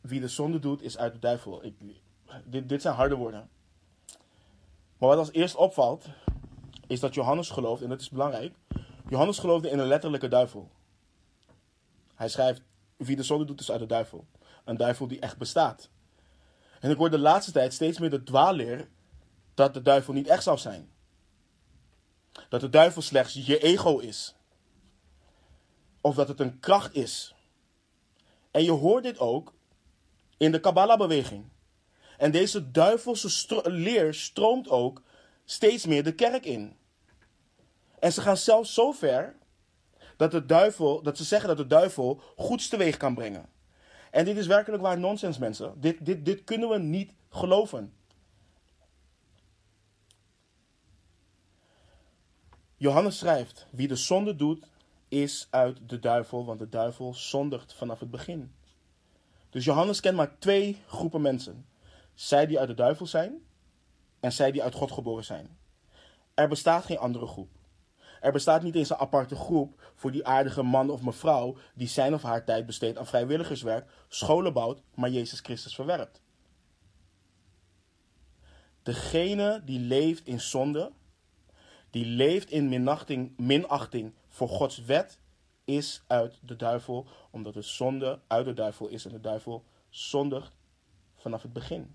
Wie de zonde doet, is uit de duivel. Ik, dit, dit zijn harde woorden. Maar wat als eerst opvalt, is dat Johannes gelooft, en dat is belangrijk. Johannes geloofde in een letterlijke duivel. Hij schrijft: Wie de zonde doet, is uit de duivel. Een duivel die echt bestaat. En ik hoor de laatste tijd steeds meer de dwaalleer dat de duivel niet echt zou zijn. Dat de duivel slechts je ego is. Of dat het een kracht is. En je hoort dit ook in de Kabbalah-beweging. En deze duivelse leer stroomt ook steeds meer de kerk in. En ze gaan zelfs zo ver dat, de duivel, dat ze zeggen dat de duivel goeds teweeg kan brengen. En dit is werkelijk waar nonsens, mensen. Dit, dit, dit kunnen we niet geloven. Johannes schrijft: Wie de zonde doet, is uit de duivel, want de duivel zondigt vanaf het begin. Dus Johannes kent maar twee groepen mensen: zij die uit de duivel zijn en zij die uit God geboren zijn. Er bestaat geen andere groep. Er bestaat niet eens een aparte groep voor die aardige man of mevrouw die zijn of haar tijd besteedt aan vrijwilligerswerk, scholen bouwt, maar Jezus Christus verwerpt. Degene die leeft in zonde, die leeft in minachting, minachting voor Gods wet, is uit de duivel, omdat de zonde uit de duivel is en de duivel zondigt vanaf het begin.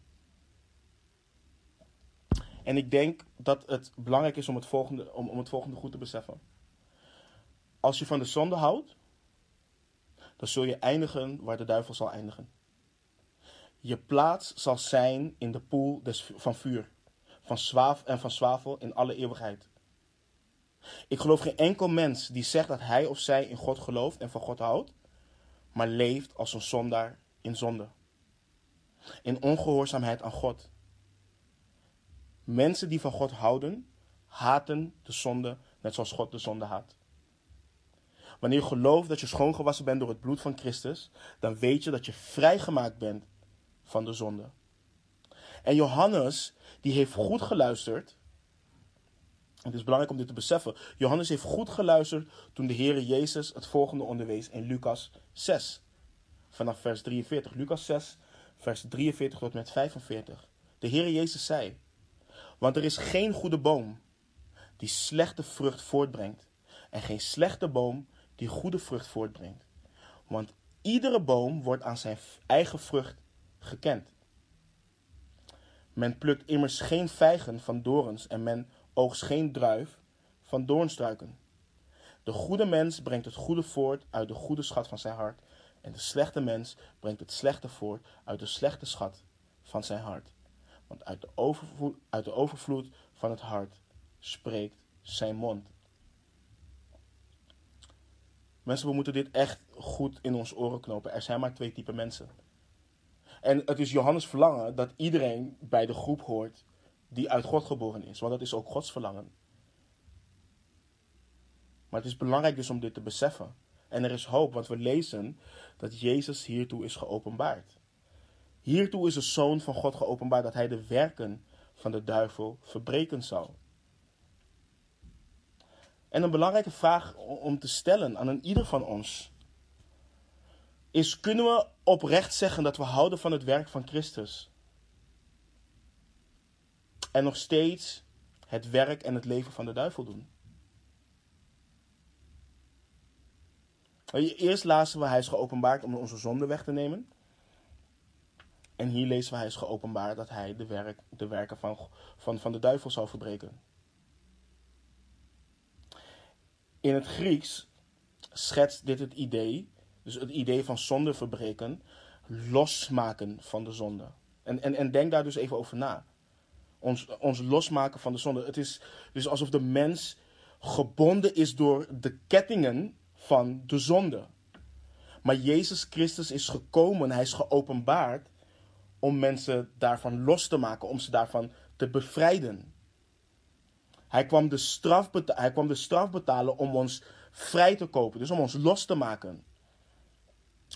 En ik denk dat het belangrijk is om het volgende, om, om het volgende goed te beseffen. Als je van de zonde houdt, dan zul je eindigen waar de duivel zal eindigen. Je plaats zal zijn in de poel des, van vuur, van zwaaf en van zwavel in alle eeuwigheid. Ik geloof geen enkel mens die zegt dat hij of zij in God gelooft en van God houdt, maar leeft als een zondaar in zonde. In ongehoorzaamheid aan God. Mensen die van God houden, haten de zonde net zoals God de zonde haat. Wanneer je gelooft dat je schoongewassen bent door het bloed van Christus, dan weet je dat je vrijgemaakt bent van de zonde. En Johannes, die heeft goed geluisterd. Het is belangrijk om dit te beseffen. Johannes heeft goed geluisterd toen de Heer Jezus het volgende onderwees in Lucas 6. Vanaf vers 43. Lucas 6, vers 43 tot met 45. De Heer Jezus zei: want er is geen goede boom die slechte vrucht voortbrengt. En geen slechte boom die goede vrucht voortbrengt. Want iedere boom wordt aan zijn eigen vrucht gekend. Men plukt immers geen vijgen van dorens en men oogst geen druif van doornstruiken. De goede mens brengt het goede voort uit de goede schat van zijn hart. En de slechte mens brengt het slechte voort uit de slechte schat van zijn hart. Want uit de overvloed, uit de overvloed van het hart spreekt zijn mond. Mensen, we moeten dit echt goed in ons oren knopen. Er zijn maar twee typen mensen. En het is Johannes' verlangen dat iedereen bij de groep hoort die uit God geboren is. Want dat is ook Gods verlangen. Maar het is belangrijk dus om dit te beseffen. En er is hoop, want we lezen dat Jezus hiertoe is geopenbaard. Hiertoe is de Zoon van God geopenbaard dat hij de werken van de duivel verbreken zal. En een belangrijke vraag om te stellen aan een ieder van ons is: kunnen we oprecht zeggen dat we houden van het werk van Christus? En nog steeds het werk en het leven van de duivel doen? Eerst lazen we hij geopenbaard om onze zonde weg te nemen. En hier lezen we hij is geopenbaard dat hij de, werk, de werken van, van, van de duivel zal verbreken. In het Grieks schetst dit het idee, dus het idee van zonde verbreken, losmaken van de zonde. En, en, en denk daar dus even over na. Ons, ons losmaken van de zonde. Het is dus alsof de mens gebonden is door de kettingen van de zonde. Maar Jezus Christus is gekomen, hij is geopenbaard om mensen daarvan los te maken, om ze daarvan te bevrijden. Hij kwam de straf, hij kwam de straf betalen om ons vrij te kopen, dus om ons los te maken.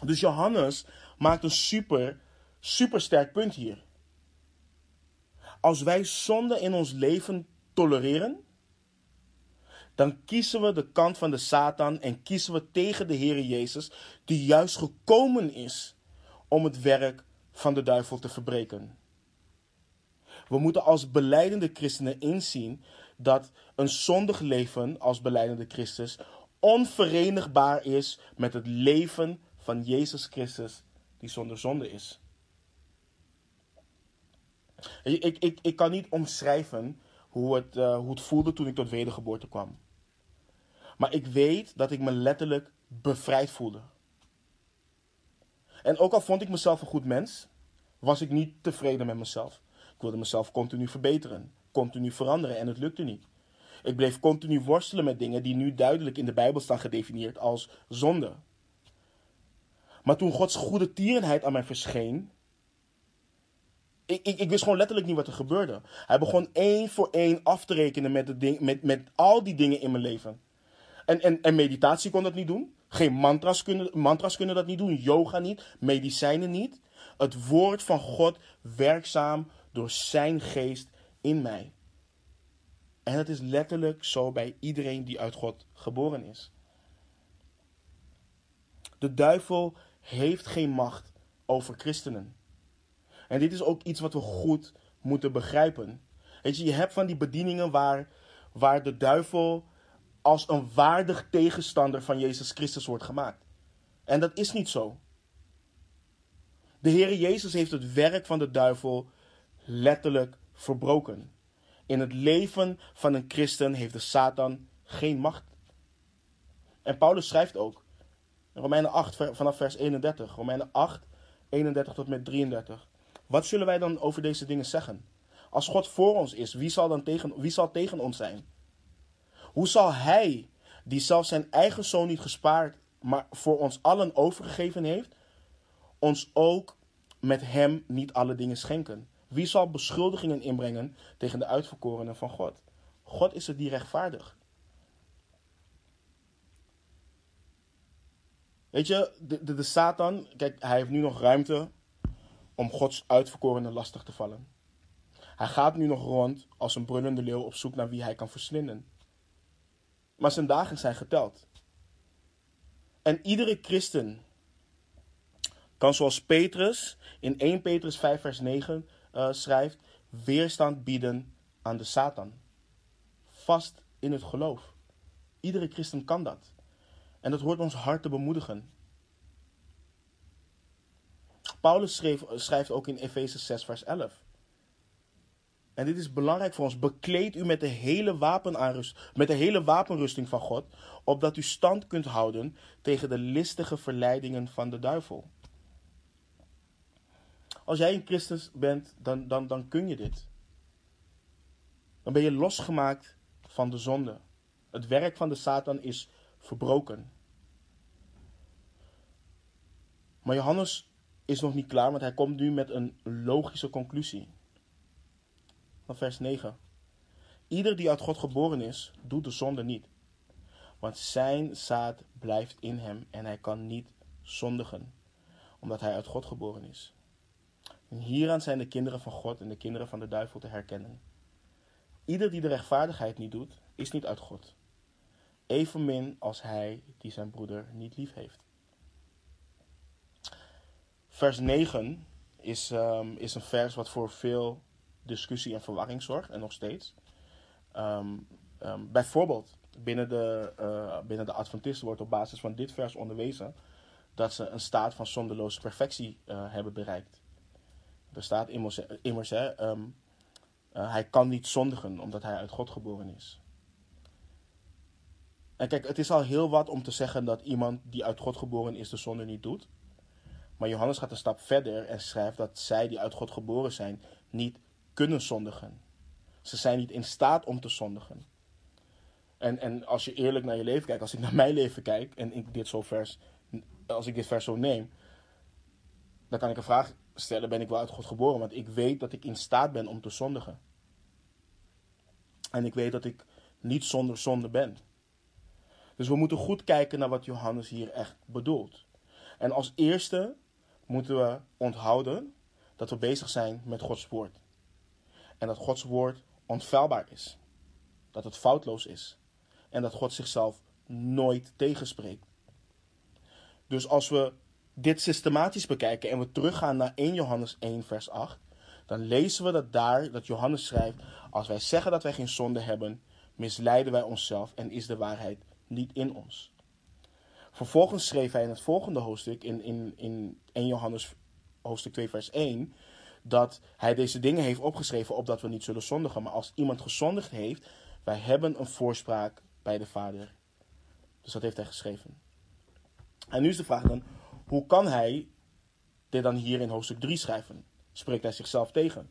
Dus Johannes maakt een super, super sterk punt hier. Als wij zonde in ons leven tolereren, dan kiezen we de kant van de Satan en kiezen we tegen de Heer Jezus, die juist gekomen is om het werk van de duivel te verbreken. We moeten als beleidende christenen inzien dat een zondig leven als beleidende Christus onverenigbaar is met het leven van Jezus Christus, die zonder zonde is. Ik, ik, ik kan niet omschrijven hoe het, uh, hoe het voelde toen ik tot wedergeboorte kwam. Maar ik weet dat ik me letterlijk bevrijd voelde. En ook al vond ik mezelf een goed mens, was ik niet tevreden met mezelf. Ik wilde mezelf continu verbeteren, continu veranderen en het lukte niet. Ik bleef continu worstelen met dingen die nu duidelijk in de Bijbel staan gedefinieerd als zonde. Maar toen Gods goede tierenheid aan mij verscheen, ik, ik, ik, wist gewoon letterlijk niet wat er gebeurde. Hij begon één voor één af te rekenen met, de ding, met, met al die dingen in mijn leven. En, en, en meditatie kon dat niet doen. Geen mantras kunnen, mantras kunnen dat niet doen. Yoga niet. Medicijnen niet. Het woord van God werkzaam door zijn geest in mij. En het is letterlijk zo bij iedereen die uit God geboren is. De duivel heeft geen macht over christenen. En dit is ook iets wat we goed moeten begrijpen. Weet je, je hebt van die bedieningen waar, waar de duivel als een waardig tegenstander van Jezus Christus wordt gemaakt. En dat is niet zo. De Heer Jezus heeft het werk van de duivel letterlijk verbroken. In het leven van een christen heeft de Satan geen macht. En Paulus schrijft ook, in Romeinen 8 vanaf vers 31, Romeinen 8, 31 tot met 33. Wat zullen wij dan over deze dingen zeggen? Als God voor ons is, wie zal dan tegen, wie zal tegen ons zijn? Hoe zal Hij, die zelfs zijn eigen zoon niet gespaard, maar voor ons allen overgegeven heeft, ons ook met Hem niet alle dingen schenken? Wie zal beschuldigingen inbrengen tegen de uitverkorenen van God? God is het die rechtvaardig. Weet je, de, de, de Satan, kijk, hij heeft nu nog ruimte om Gods uitverkorenen lastig te vallen. Hij gaat nu nog rond als een brullende leeuw op zoek naar wie hij kan verslinden. Maar zijn dagen zijn geteld. En iedere christen kan zoals Petrus in 1 Petrus 5 vers 9 uh, schrijft, weerstand bieden aan de Satan. Vast in het geloof. Iedere christen kan dat. En dat hoort ons hart te bemoedigen. Paulus schreef, schrijft ook in Efeze 6 vers 11. En dit is belangrijk voor ons, bekleed u met de hele met de hele wapenrusting van God, opdat u stand kunt houden tegen de listige verleidingen van de duivel. Als jij een Christus bent, dan, dan, dan kun je dit. Dan ben je losgemaakt van de zonde. Het werk van de Satan is verbroken. Maar Johannes is nog niet klaar, want hij komt nu met een logische conclusie. Van vers 9. Ieder die uit God geboren is, doet de zonde niet. Want zijn zaad blijft in hem en hij kan niet zondigen, omdat hij uit God geboren is. En hieraan zijn de kinderen van God en de kinderen van de duivel te herkennen. Ieder die de rechtvaardigheid niet doet, is niet uit God. Evenmin als hij die zijn broeder niet lief heeft. Vers 9 is, um, is een vers wat voor veel discussie en verwarring zorgt, en nog steeds. Um, um, bijvoorbeeld, binnen de, uh, binnen de Adventisten wordt op basis van dit vers onderwezen dat ze een staat van zonderloze perfectie uh, hebben bereikt. Er staat immers, immers hè, um, uh, hij kan niet zondigen omdat hij uit God geboren is. En kijk, het is al heel wat om te zeggen dat iemand die uit God geboren is de zonde niet doet. Maar Johannes gaat een stap verder en schrijft dat zij die uit God geboren zijn niet kunnen zondigen. Ze zijn niet in staat om te zondigen. En, en als je eerlijk naar je leven kijkt, als ik naar mijn leven kijk en ik dit zo vers, als ik dit vers zo neem, dan kan ik een vraag stellen: ben ik wel uit God geboren? Want ik weet dat ik in staat ben om te zondigen. En ik weet dat ik niet zonder zonde ben. Dus we moeten goed kijken naar wat Johannes hier echt bedoelt. En als eerste moeten we onthouden dat we bezig zijn met Gods woord. En dat Gods woord onfeilbaar is. Dat het foutloos is. En dat God zichzelf nooit tegenspreekt. Dus als we dit systematisch bekijken en we teruggaan naar 1 Johannes 1 vers 8, dan lezen we dat daar, dat Johannes schrijft, als wij zeggen dat wij geen zonde hebben, misleiden wij onszelf en is de waarheid niet in ons. Vervolgens schreef hij in het volgende hoofdstuk, in, in, in 1 Johannes hoofdstuk 2 vers 1, dat hij deze dingen heeft opgeschreven opdat we niet zullen zondigen. Maar als iemand gezondigd heeft, wij hebben een voorspraak bij de Vader. Dus dat heeft hij geschreven. En nu is de vraag dan, hoe kan hij dit dan hier in hoofdstuk 3 schrijven? Spreekt hij zichzelf tegen?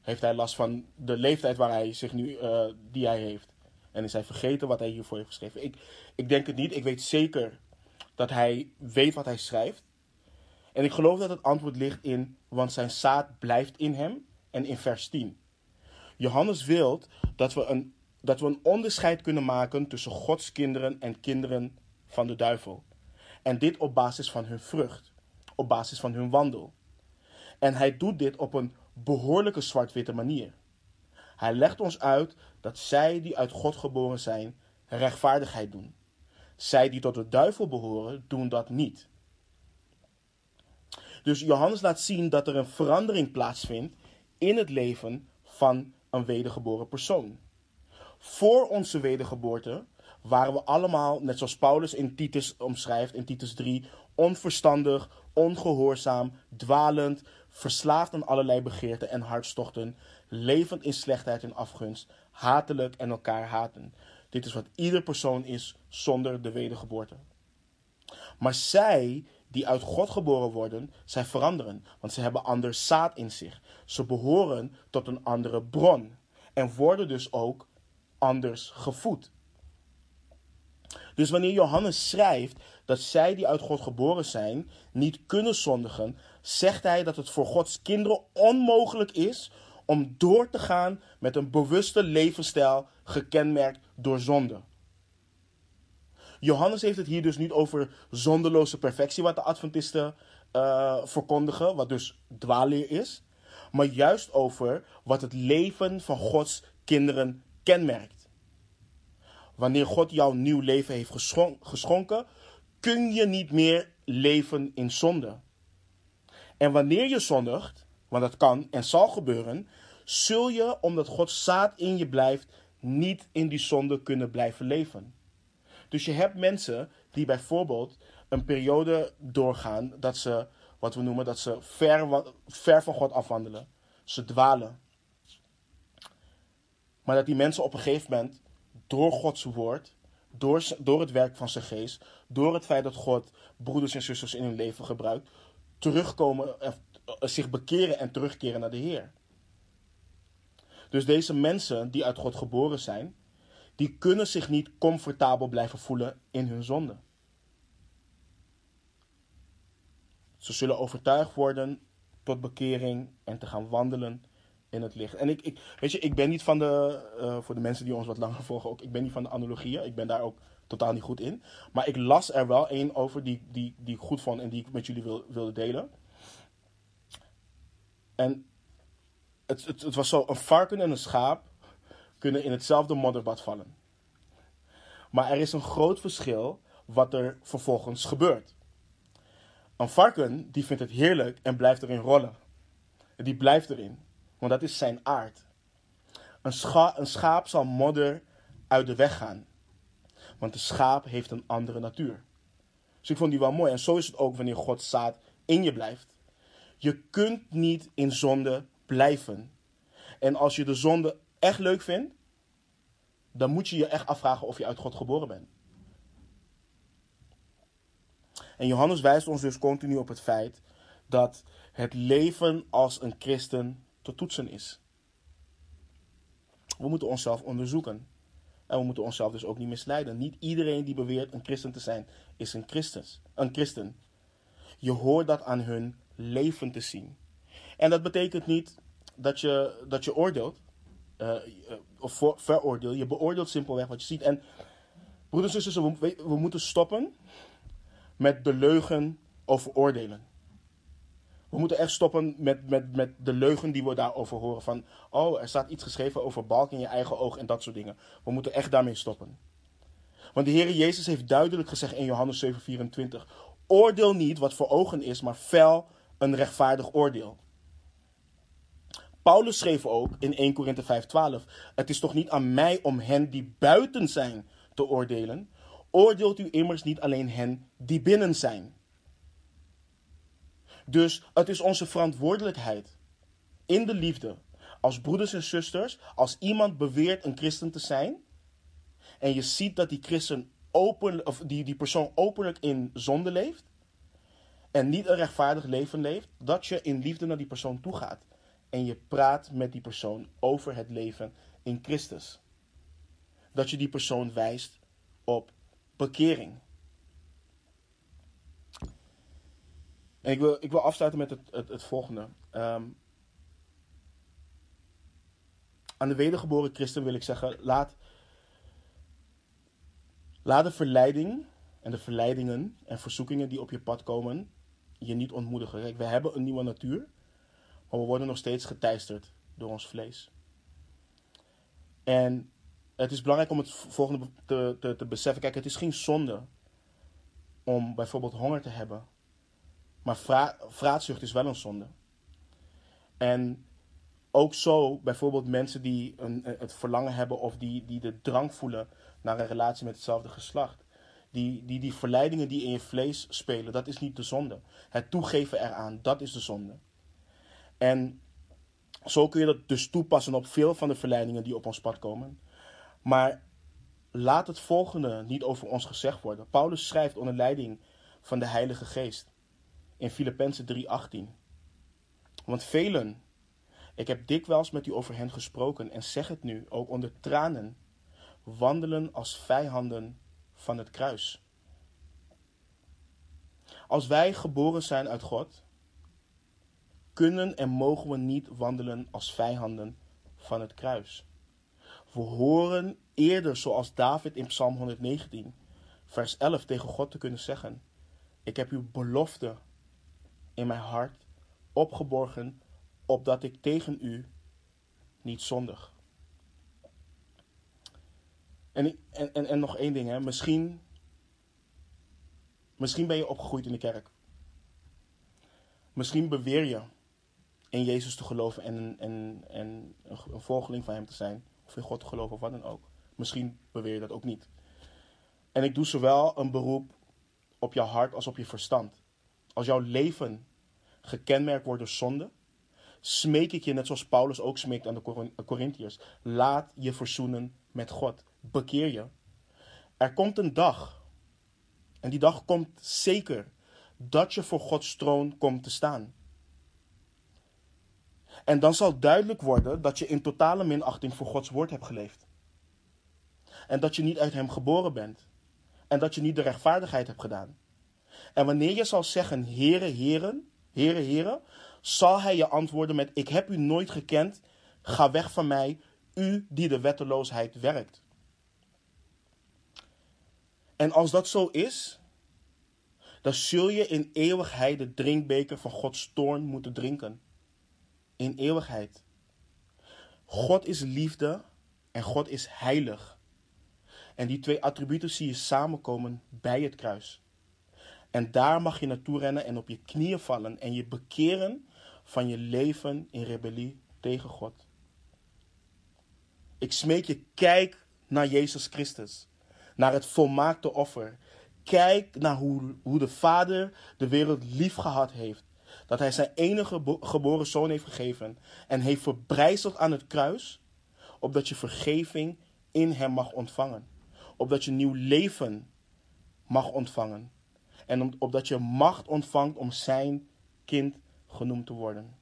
Heeft hij last van de leeftijd waar hij zich nu, uh, die hij heeft? En is hij vergeten wat hij hiervoor heeft geschreven? Ik, ik denk het niet. Ik weet zeker dat hij weet wat hij schrijft. En ik geloof dat het antwoord ligt in, want zijn zaad blijft in hem. En in vers 10. Johannes wil dat we, een, dat we een onderscheid kunnen maken tussen Gods kinderen en kinderen van de duivel. En dit op basis van hun vrucht, op basis van hun wandel. En hij doet dit op een behoorlijke zwart-witte manier. Hij legt ons uit dat zij die uit God geboren zijn, rechtvaardigheid doen. Zij die tot de duivel behoren, doen dat niet. Dus Johannes laat zien dat er een verandering plaatsvindt in het leven van een wedergeboren persoon. Voor onze wedergeboorte waren we allemaal, net zoals Paulus in Titus omschrijft, in Titus 3, onverstandig, ongehoorzaam, dwalend, verslaafd aan allerlei begeerten en hartstochten, levend in slechtheid en afgunst, hatelijk en elkaar haten. Dit is wat ieder persoon is zonder de wedergeboorte. Maar zij die uit God geboren worden, zij veranderen, want ze hebben anders zaad in zich. Ze behoren tot een andere bron en worden dus ook anders gevoed. Dus wanneer Johannes schrijft dat zij die uit God geboren zijn niet kunnen zondigen, zegt hij dat het voor Gods kinderen onmogelijk is om door te gaan met een bewuste levensstijl gekenmerkt door zonde. Johannes heeft het hier dus niet over zonderloze perfectie, wat de Adventisten uh, verkondigen, wat dus dwaalleer is, maar juist over wat het leven van Gods kinderen kenmerkt. Wanneer God jouw nieuw leven heeft geschonken, kun je niet meer leven in zonde. En wanneer je zondigt, want dat kan en zal gebeuren, zul je, omdat Gods zaad in je blijft, niet in die zonde kunnen blijven leven. Dus je hebt mensen die bijvoorbeeld een periode doorgaan dat ze, wat we noemen, dat ze ver, ver van God afwandelen. Ze dwalen. Maar dat die mensen op een gegeven moment door Gods woord, door, door het werk van zijn geest, door het feit dat God broeders en zusters in hun leven gebruikt, terugkomen, eh, zich bekeren en terugkeren naar de Heer. Dus deze mensen die uit God geboren zijn, die kunnen zich niet comfortabel blijven voelen in hun zonde. Ze zullen overtuigd worden tot bekering en te gaan wandelen in het licht. En ik, ik weet je, ik ben niet van de, uh, voor de mensen die ons wat langer volgen ook, ik ben niet van de analogieën. Ik ben daar ook totaal niet goed in. Maar ik las er wel één over die, die, die ik goed vond en die ik met jullie wil, wilde delen. En het, het, het was zo, een varken en een schaap kunnen in hetzelfde modderbad vallen. Maar er is een groot verschil wat er vervolgens gebeurt. Een varken die vindt het heerlijk en blijft erin rollen. Die blijft erin, want dat is zijn aard. Een, scha een schaap zal modder uit de weg gaan, want de schaap heeft een andere natuur. Dus ik vond die wel mooi. En zo is het ook wanneer Gods zaad in je blijft. Je kunt niet in zonde blijven. En als je de zonde echt leuk vindt, dan moet je je echt afvragen of je uit God geboren bent. En Johannes wijst ons dus continu op het feit dat het leven als een christen te toetsen is. We moeten onszelf onderzoeken. En we moeten onszelf dus ook niet misleiden. Niet iedereen die beweert een christen te zijn, is een, Christus, een christen. Je hoort dat aan hun leven te zien. En dat betekent niet dat je, dat je oordeelt. Uh, of veroordeel. Je beoordeelt simpelweg wat je ziet. En broeders en zussen, we, we moeten stoppen met de leugen over oordelen. We moeten echt stoppen met, met, met de leugen die we daarover horen. Van, oh, er staat iets geschreven over balk in je eigen oog en dat soort dingen. We moeten echt daarmee stoppen. Want de Heer Jezus heeft duidelijk gezegd in Johannes 7:24: Oordeel niet wat voor ogen is, maar fel een rechtvaardig oordeel. Paulus schreef ook in 1 Korinthe 5:12: Het is toch niet aan mij om hen die buiten zijn te oordelen, oordeelt u immers niet alleen hen die binnen zijn. Dus het is onze verantwoordelijkheid in de liefde, als broeders en zusters, als iemand beweert een christen te zijn, en je ziet dat die christen open, of die, die persoon openlijk in zonde leeft, en niet een rechtvaardig leven leeft, dat je in liefde naar die persoon toe gaat. En je praat met die persoon over het leven in Christus. Dat je die persoon wijst op bekering. En ik wil, ik wil afsluiten met het, het, het volgende. Ehm, aan de wedergeboren christen wil ik zeggen: laat, laat de verleiding en de verleidingen en verzoekingen die op je pad komen je niet ontmoedigen. We hebben een nieuwe natuur, maar we worden nog steeds geteisterd door ons vlees. En het is belangrijk om het volgende te, te, te beseffen. Kijk, het is geen zonde om bijvoorbeeld honger te hebben. Maar vra vraatzucht is wel een zonde. En ook zo, bijvoorbeeld mensen die een, het verlangen hebben of die, die de drang voelen naar een relatie met hetzelfde geslacht. Die, die, die verleidingen die in je vlees spelen, dat is niet de zonde. Het toegeven eraan, dat is de zonde. En zo kun je dat dus toepassen op veel van de verleidingen die op ons pad komen. Maar laat het volgende niet over ons gezegd worden. Paulus schrijft onder leiding van de Heilige Geest in Filippenzen 3:18. Want velen, ik heb dikwijls met u over hen gesproken en zeg het nu, ook onder tranen, wandelen als vijanden van het kruis. Als wij geboren zijn uit God, kunnen en mogen we niet wandelen als vijanden van het kruis. We horen eerder, zoals David in Psalm 119, vers 11 tegen God te kunnen zeggen: Ik heb uw belofte in mijn hart opgeborgen, opdat ik tegen u niet zondig. En, en, en, en nog één ding, hè. Misschien, misschien ben je opgegroeid in de kerk. Misschien beweer je in Jezus te geloven en, en, en een volgeling van Hem te zijn of in God te geloven of wat dan ook. Misschien beweer je dat ook niet. En ik doe zowel een beroep op jouw hart als op je verstand. Als jouw leven gekenmerkt wordt door zonde, smeek ik je, net zoals Paulus ook smeekt aan de Corinthiërs, laat je verzoenen met God. Bekeer je. Er komt een dag, en die dag komt zeker, dat je voor Gods troon komt te staan. En dan zal duidelijk worden dat je in totale minachting voor Gods woord hebt geleefd. En dat je niet uit Hem geboren bent. En dat je niet de rechtvaardigheid hebt gedaan. En wanneer je zal zeggen, Heere, Heren, Heere, Heren, zal Hij je antwoorden met, ik heb u nooit gekend, ga weg van mij, u die de wetteloosheid werkt. En als dat zo is, dan zul je in eeuwigheid de drinkbeker van Gods toorn moeten drinken. In eeuwigheid. God is liefde en God is heilig. En die twee attributen zie je samenkomen bij het kruis. En daar mag je naartoe rennen en op je knieën vallen en je bekeren van je leven in rebellie tegen God. Ik smeek je, kijk naar Jezus Christus, naar het volmaakte offer. Kijk naar hoe, hoe de Vader de wereld lief gehad heeft. Dat hij zijn enige geboren zoon heeft gegeven en heeft verbrijzeld aan het kruis, opdat je vergeving in hem mag ontvangen. Opdat je nieuw leven mag ontvangen. En opdat je macht ontvangt om zijn kind genoemd te worden.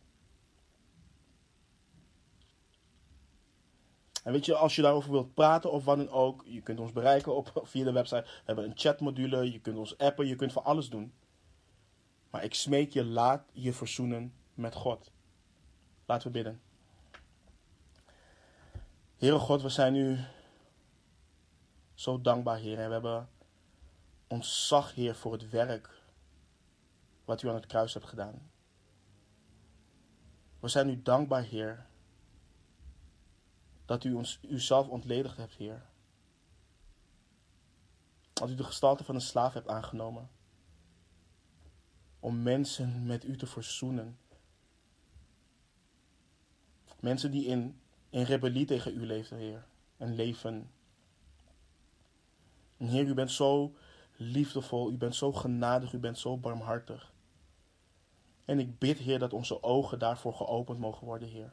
En weet je, als je daarover wilt praten of wat dan ook, je kunt ons bereiken op, via de website. We hebben een chatmodule, je kunt ons appen, je kunt van alles doen. Maar ik smeek je, laat je verzoenen met God. Laten we bidden. Heere God, we zijn u zo dankbaar, Heer. En we hebben ontzag, Heer, voor het werk wat u aan het kruis hebt gedaan. We zijn u dankbaar, Heer, dat u ons, uzelf ontledigd hebt, Heer. Dat u de gestalte van een slaaf hebt aangenomen. Om mensen met u te verzoenen. Mensen die in, in rebellie tegen u leefden, Heer. En leven. En Heer, u bent zo liefdevol, u bent zo genadig, u bent zo barmhartig. En ik bid, Heer, dat onze ogen daarvoor geopend mogen worden, Heer.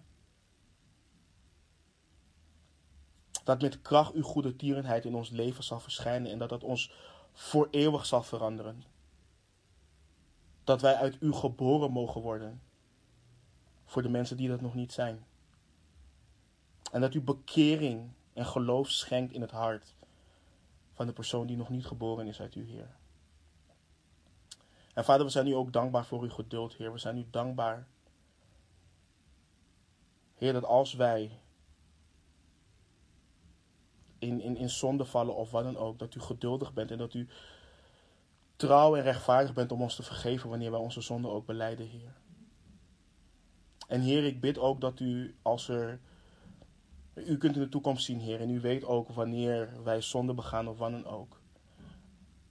Dat met kracht uw goede tierenheid in ons leven zal verschijnen en dat dat ons voor eeuwig zal veranderen. Dat wij uit u geboren mogen worden. Voor de mensen die dat nog niet zijn. En dat u bekering en geloof schenkt in het hart van de persoon die nog niet geboren is uit u, Heer. En vader, we zijn u ook dankbaar voor uw geduld, Heer. We zijn u dankbaar, Heer, dat als wij in, in, in zonde vallen of wat dan ook, dat u geduldig bent en dat u trouw en rechtvaardig bent om ons te vergeven wanneer wij onze zonde ook beleiden, Heer. En Heer, ik bid ook dat u, als er. U kunt in de toekomst zien, Heer, en u weet ook wanneer wij zonde begaan of dan ook.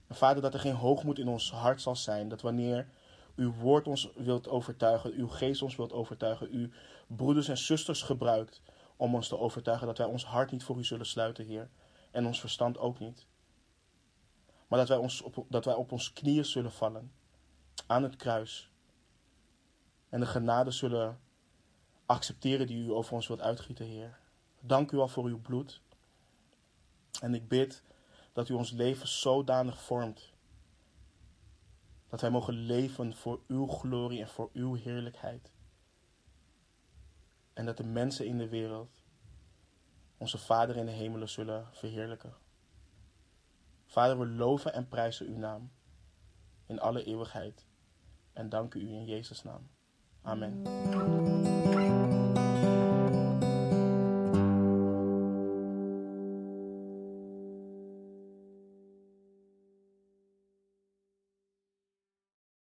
Vader, dat er geen hoogmoed in ons hart zal zijn. Dat wanneer uw woord ons wilt overtuigen, uw geest ons wilt overtuigen, uw broeders en zusters gebruikt om ons te overtuigen dat wij ons hart niet voor u zullen sluiten, Heer. En ons verstand ook niet. Maar dat wij, ons op, dat wij op ons knieën zullen vallen aan het kruis. En de genade zullen accepteren die u over ons wilt uitgieten, Heer. Dank u al voor uw bloed. En ik bid dat u ons leven zodanig vormt. Dat wij mogen leven voor uw glorie en voor uw heerlijkheid. En dat de mensen in de wereld onze Vader in de hemelen zullen verheerlijken. Vader, we loven en prijzen uw naam in alle eeuwigheid. En danken u in Jezus' naam. Amen.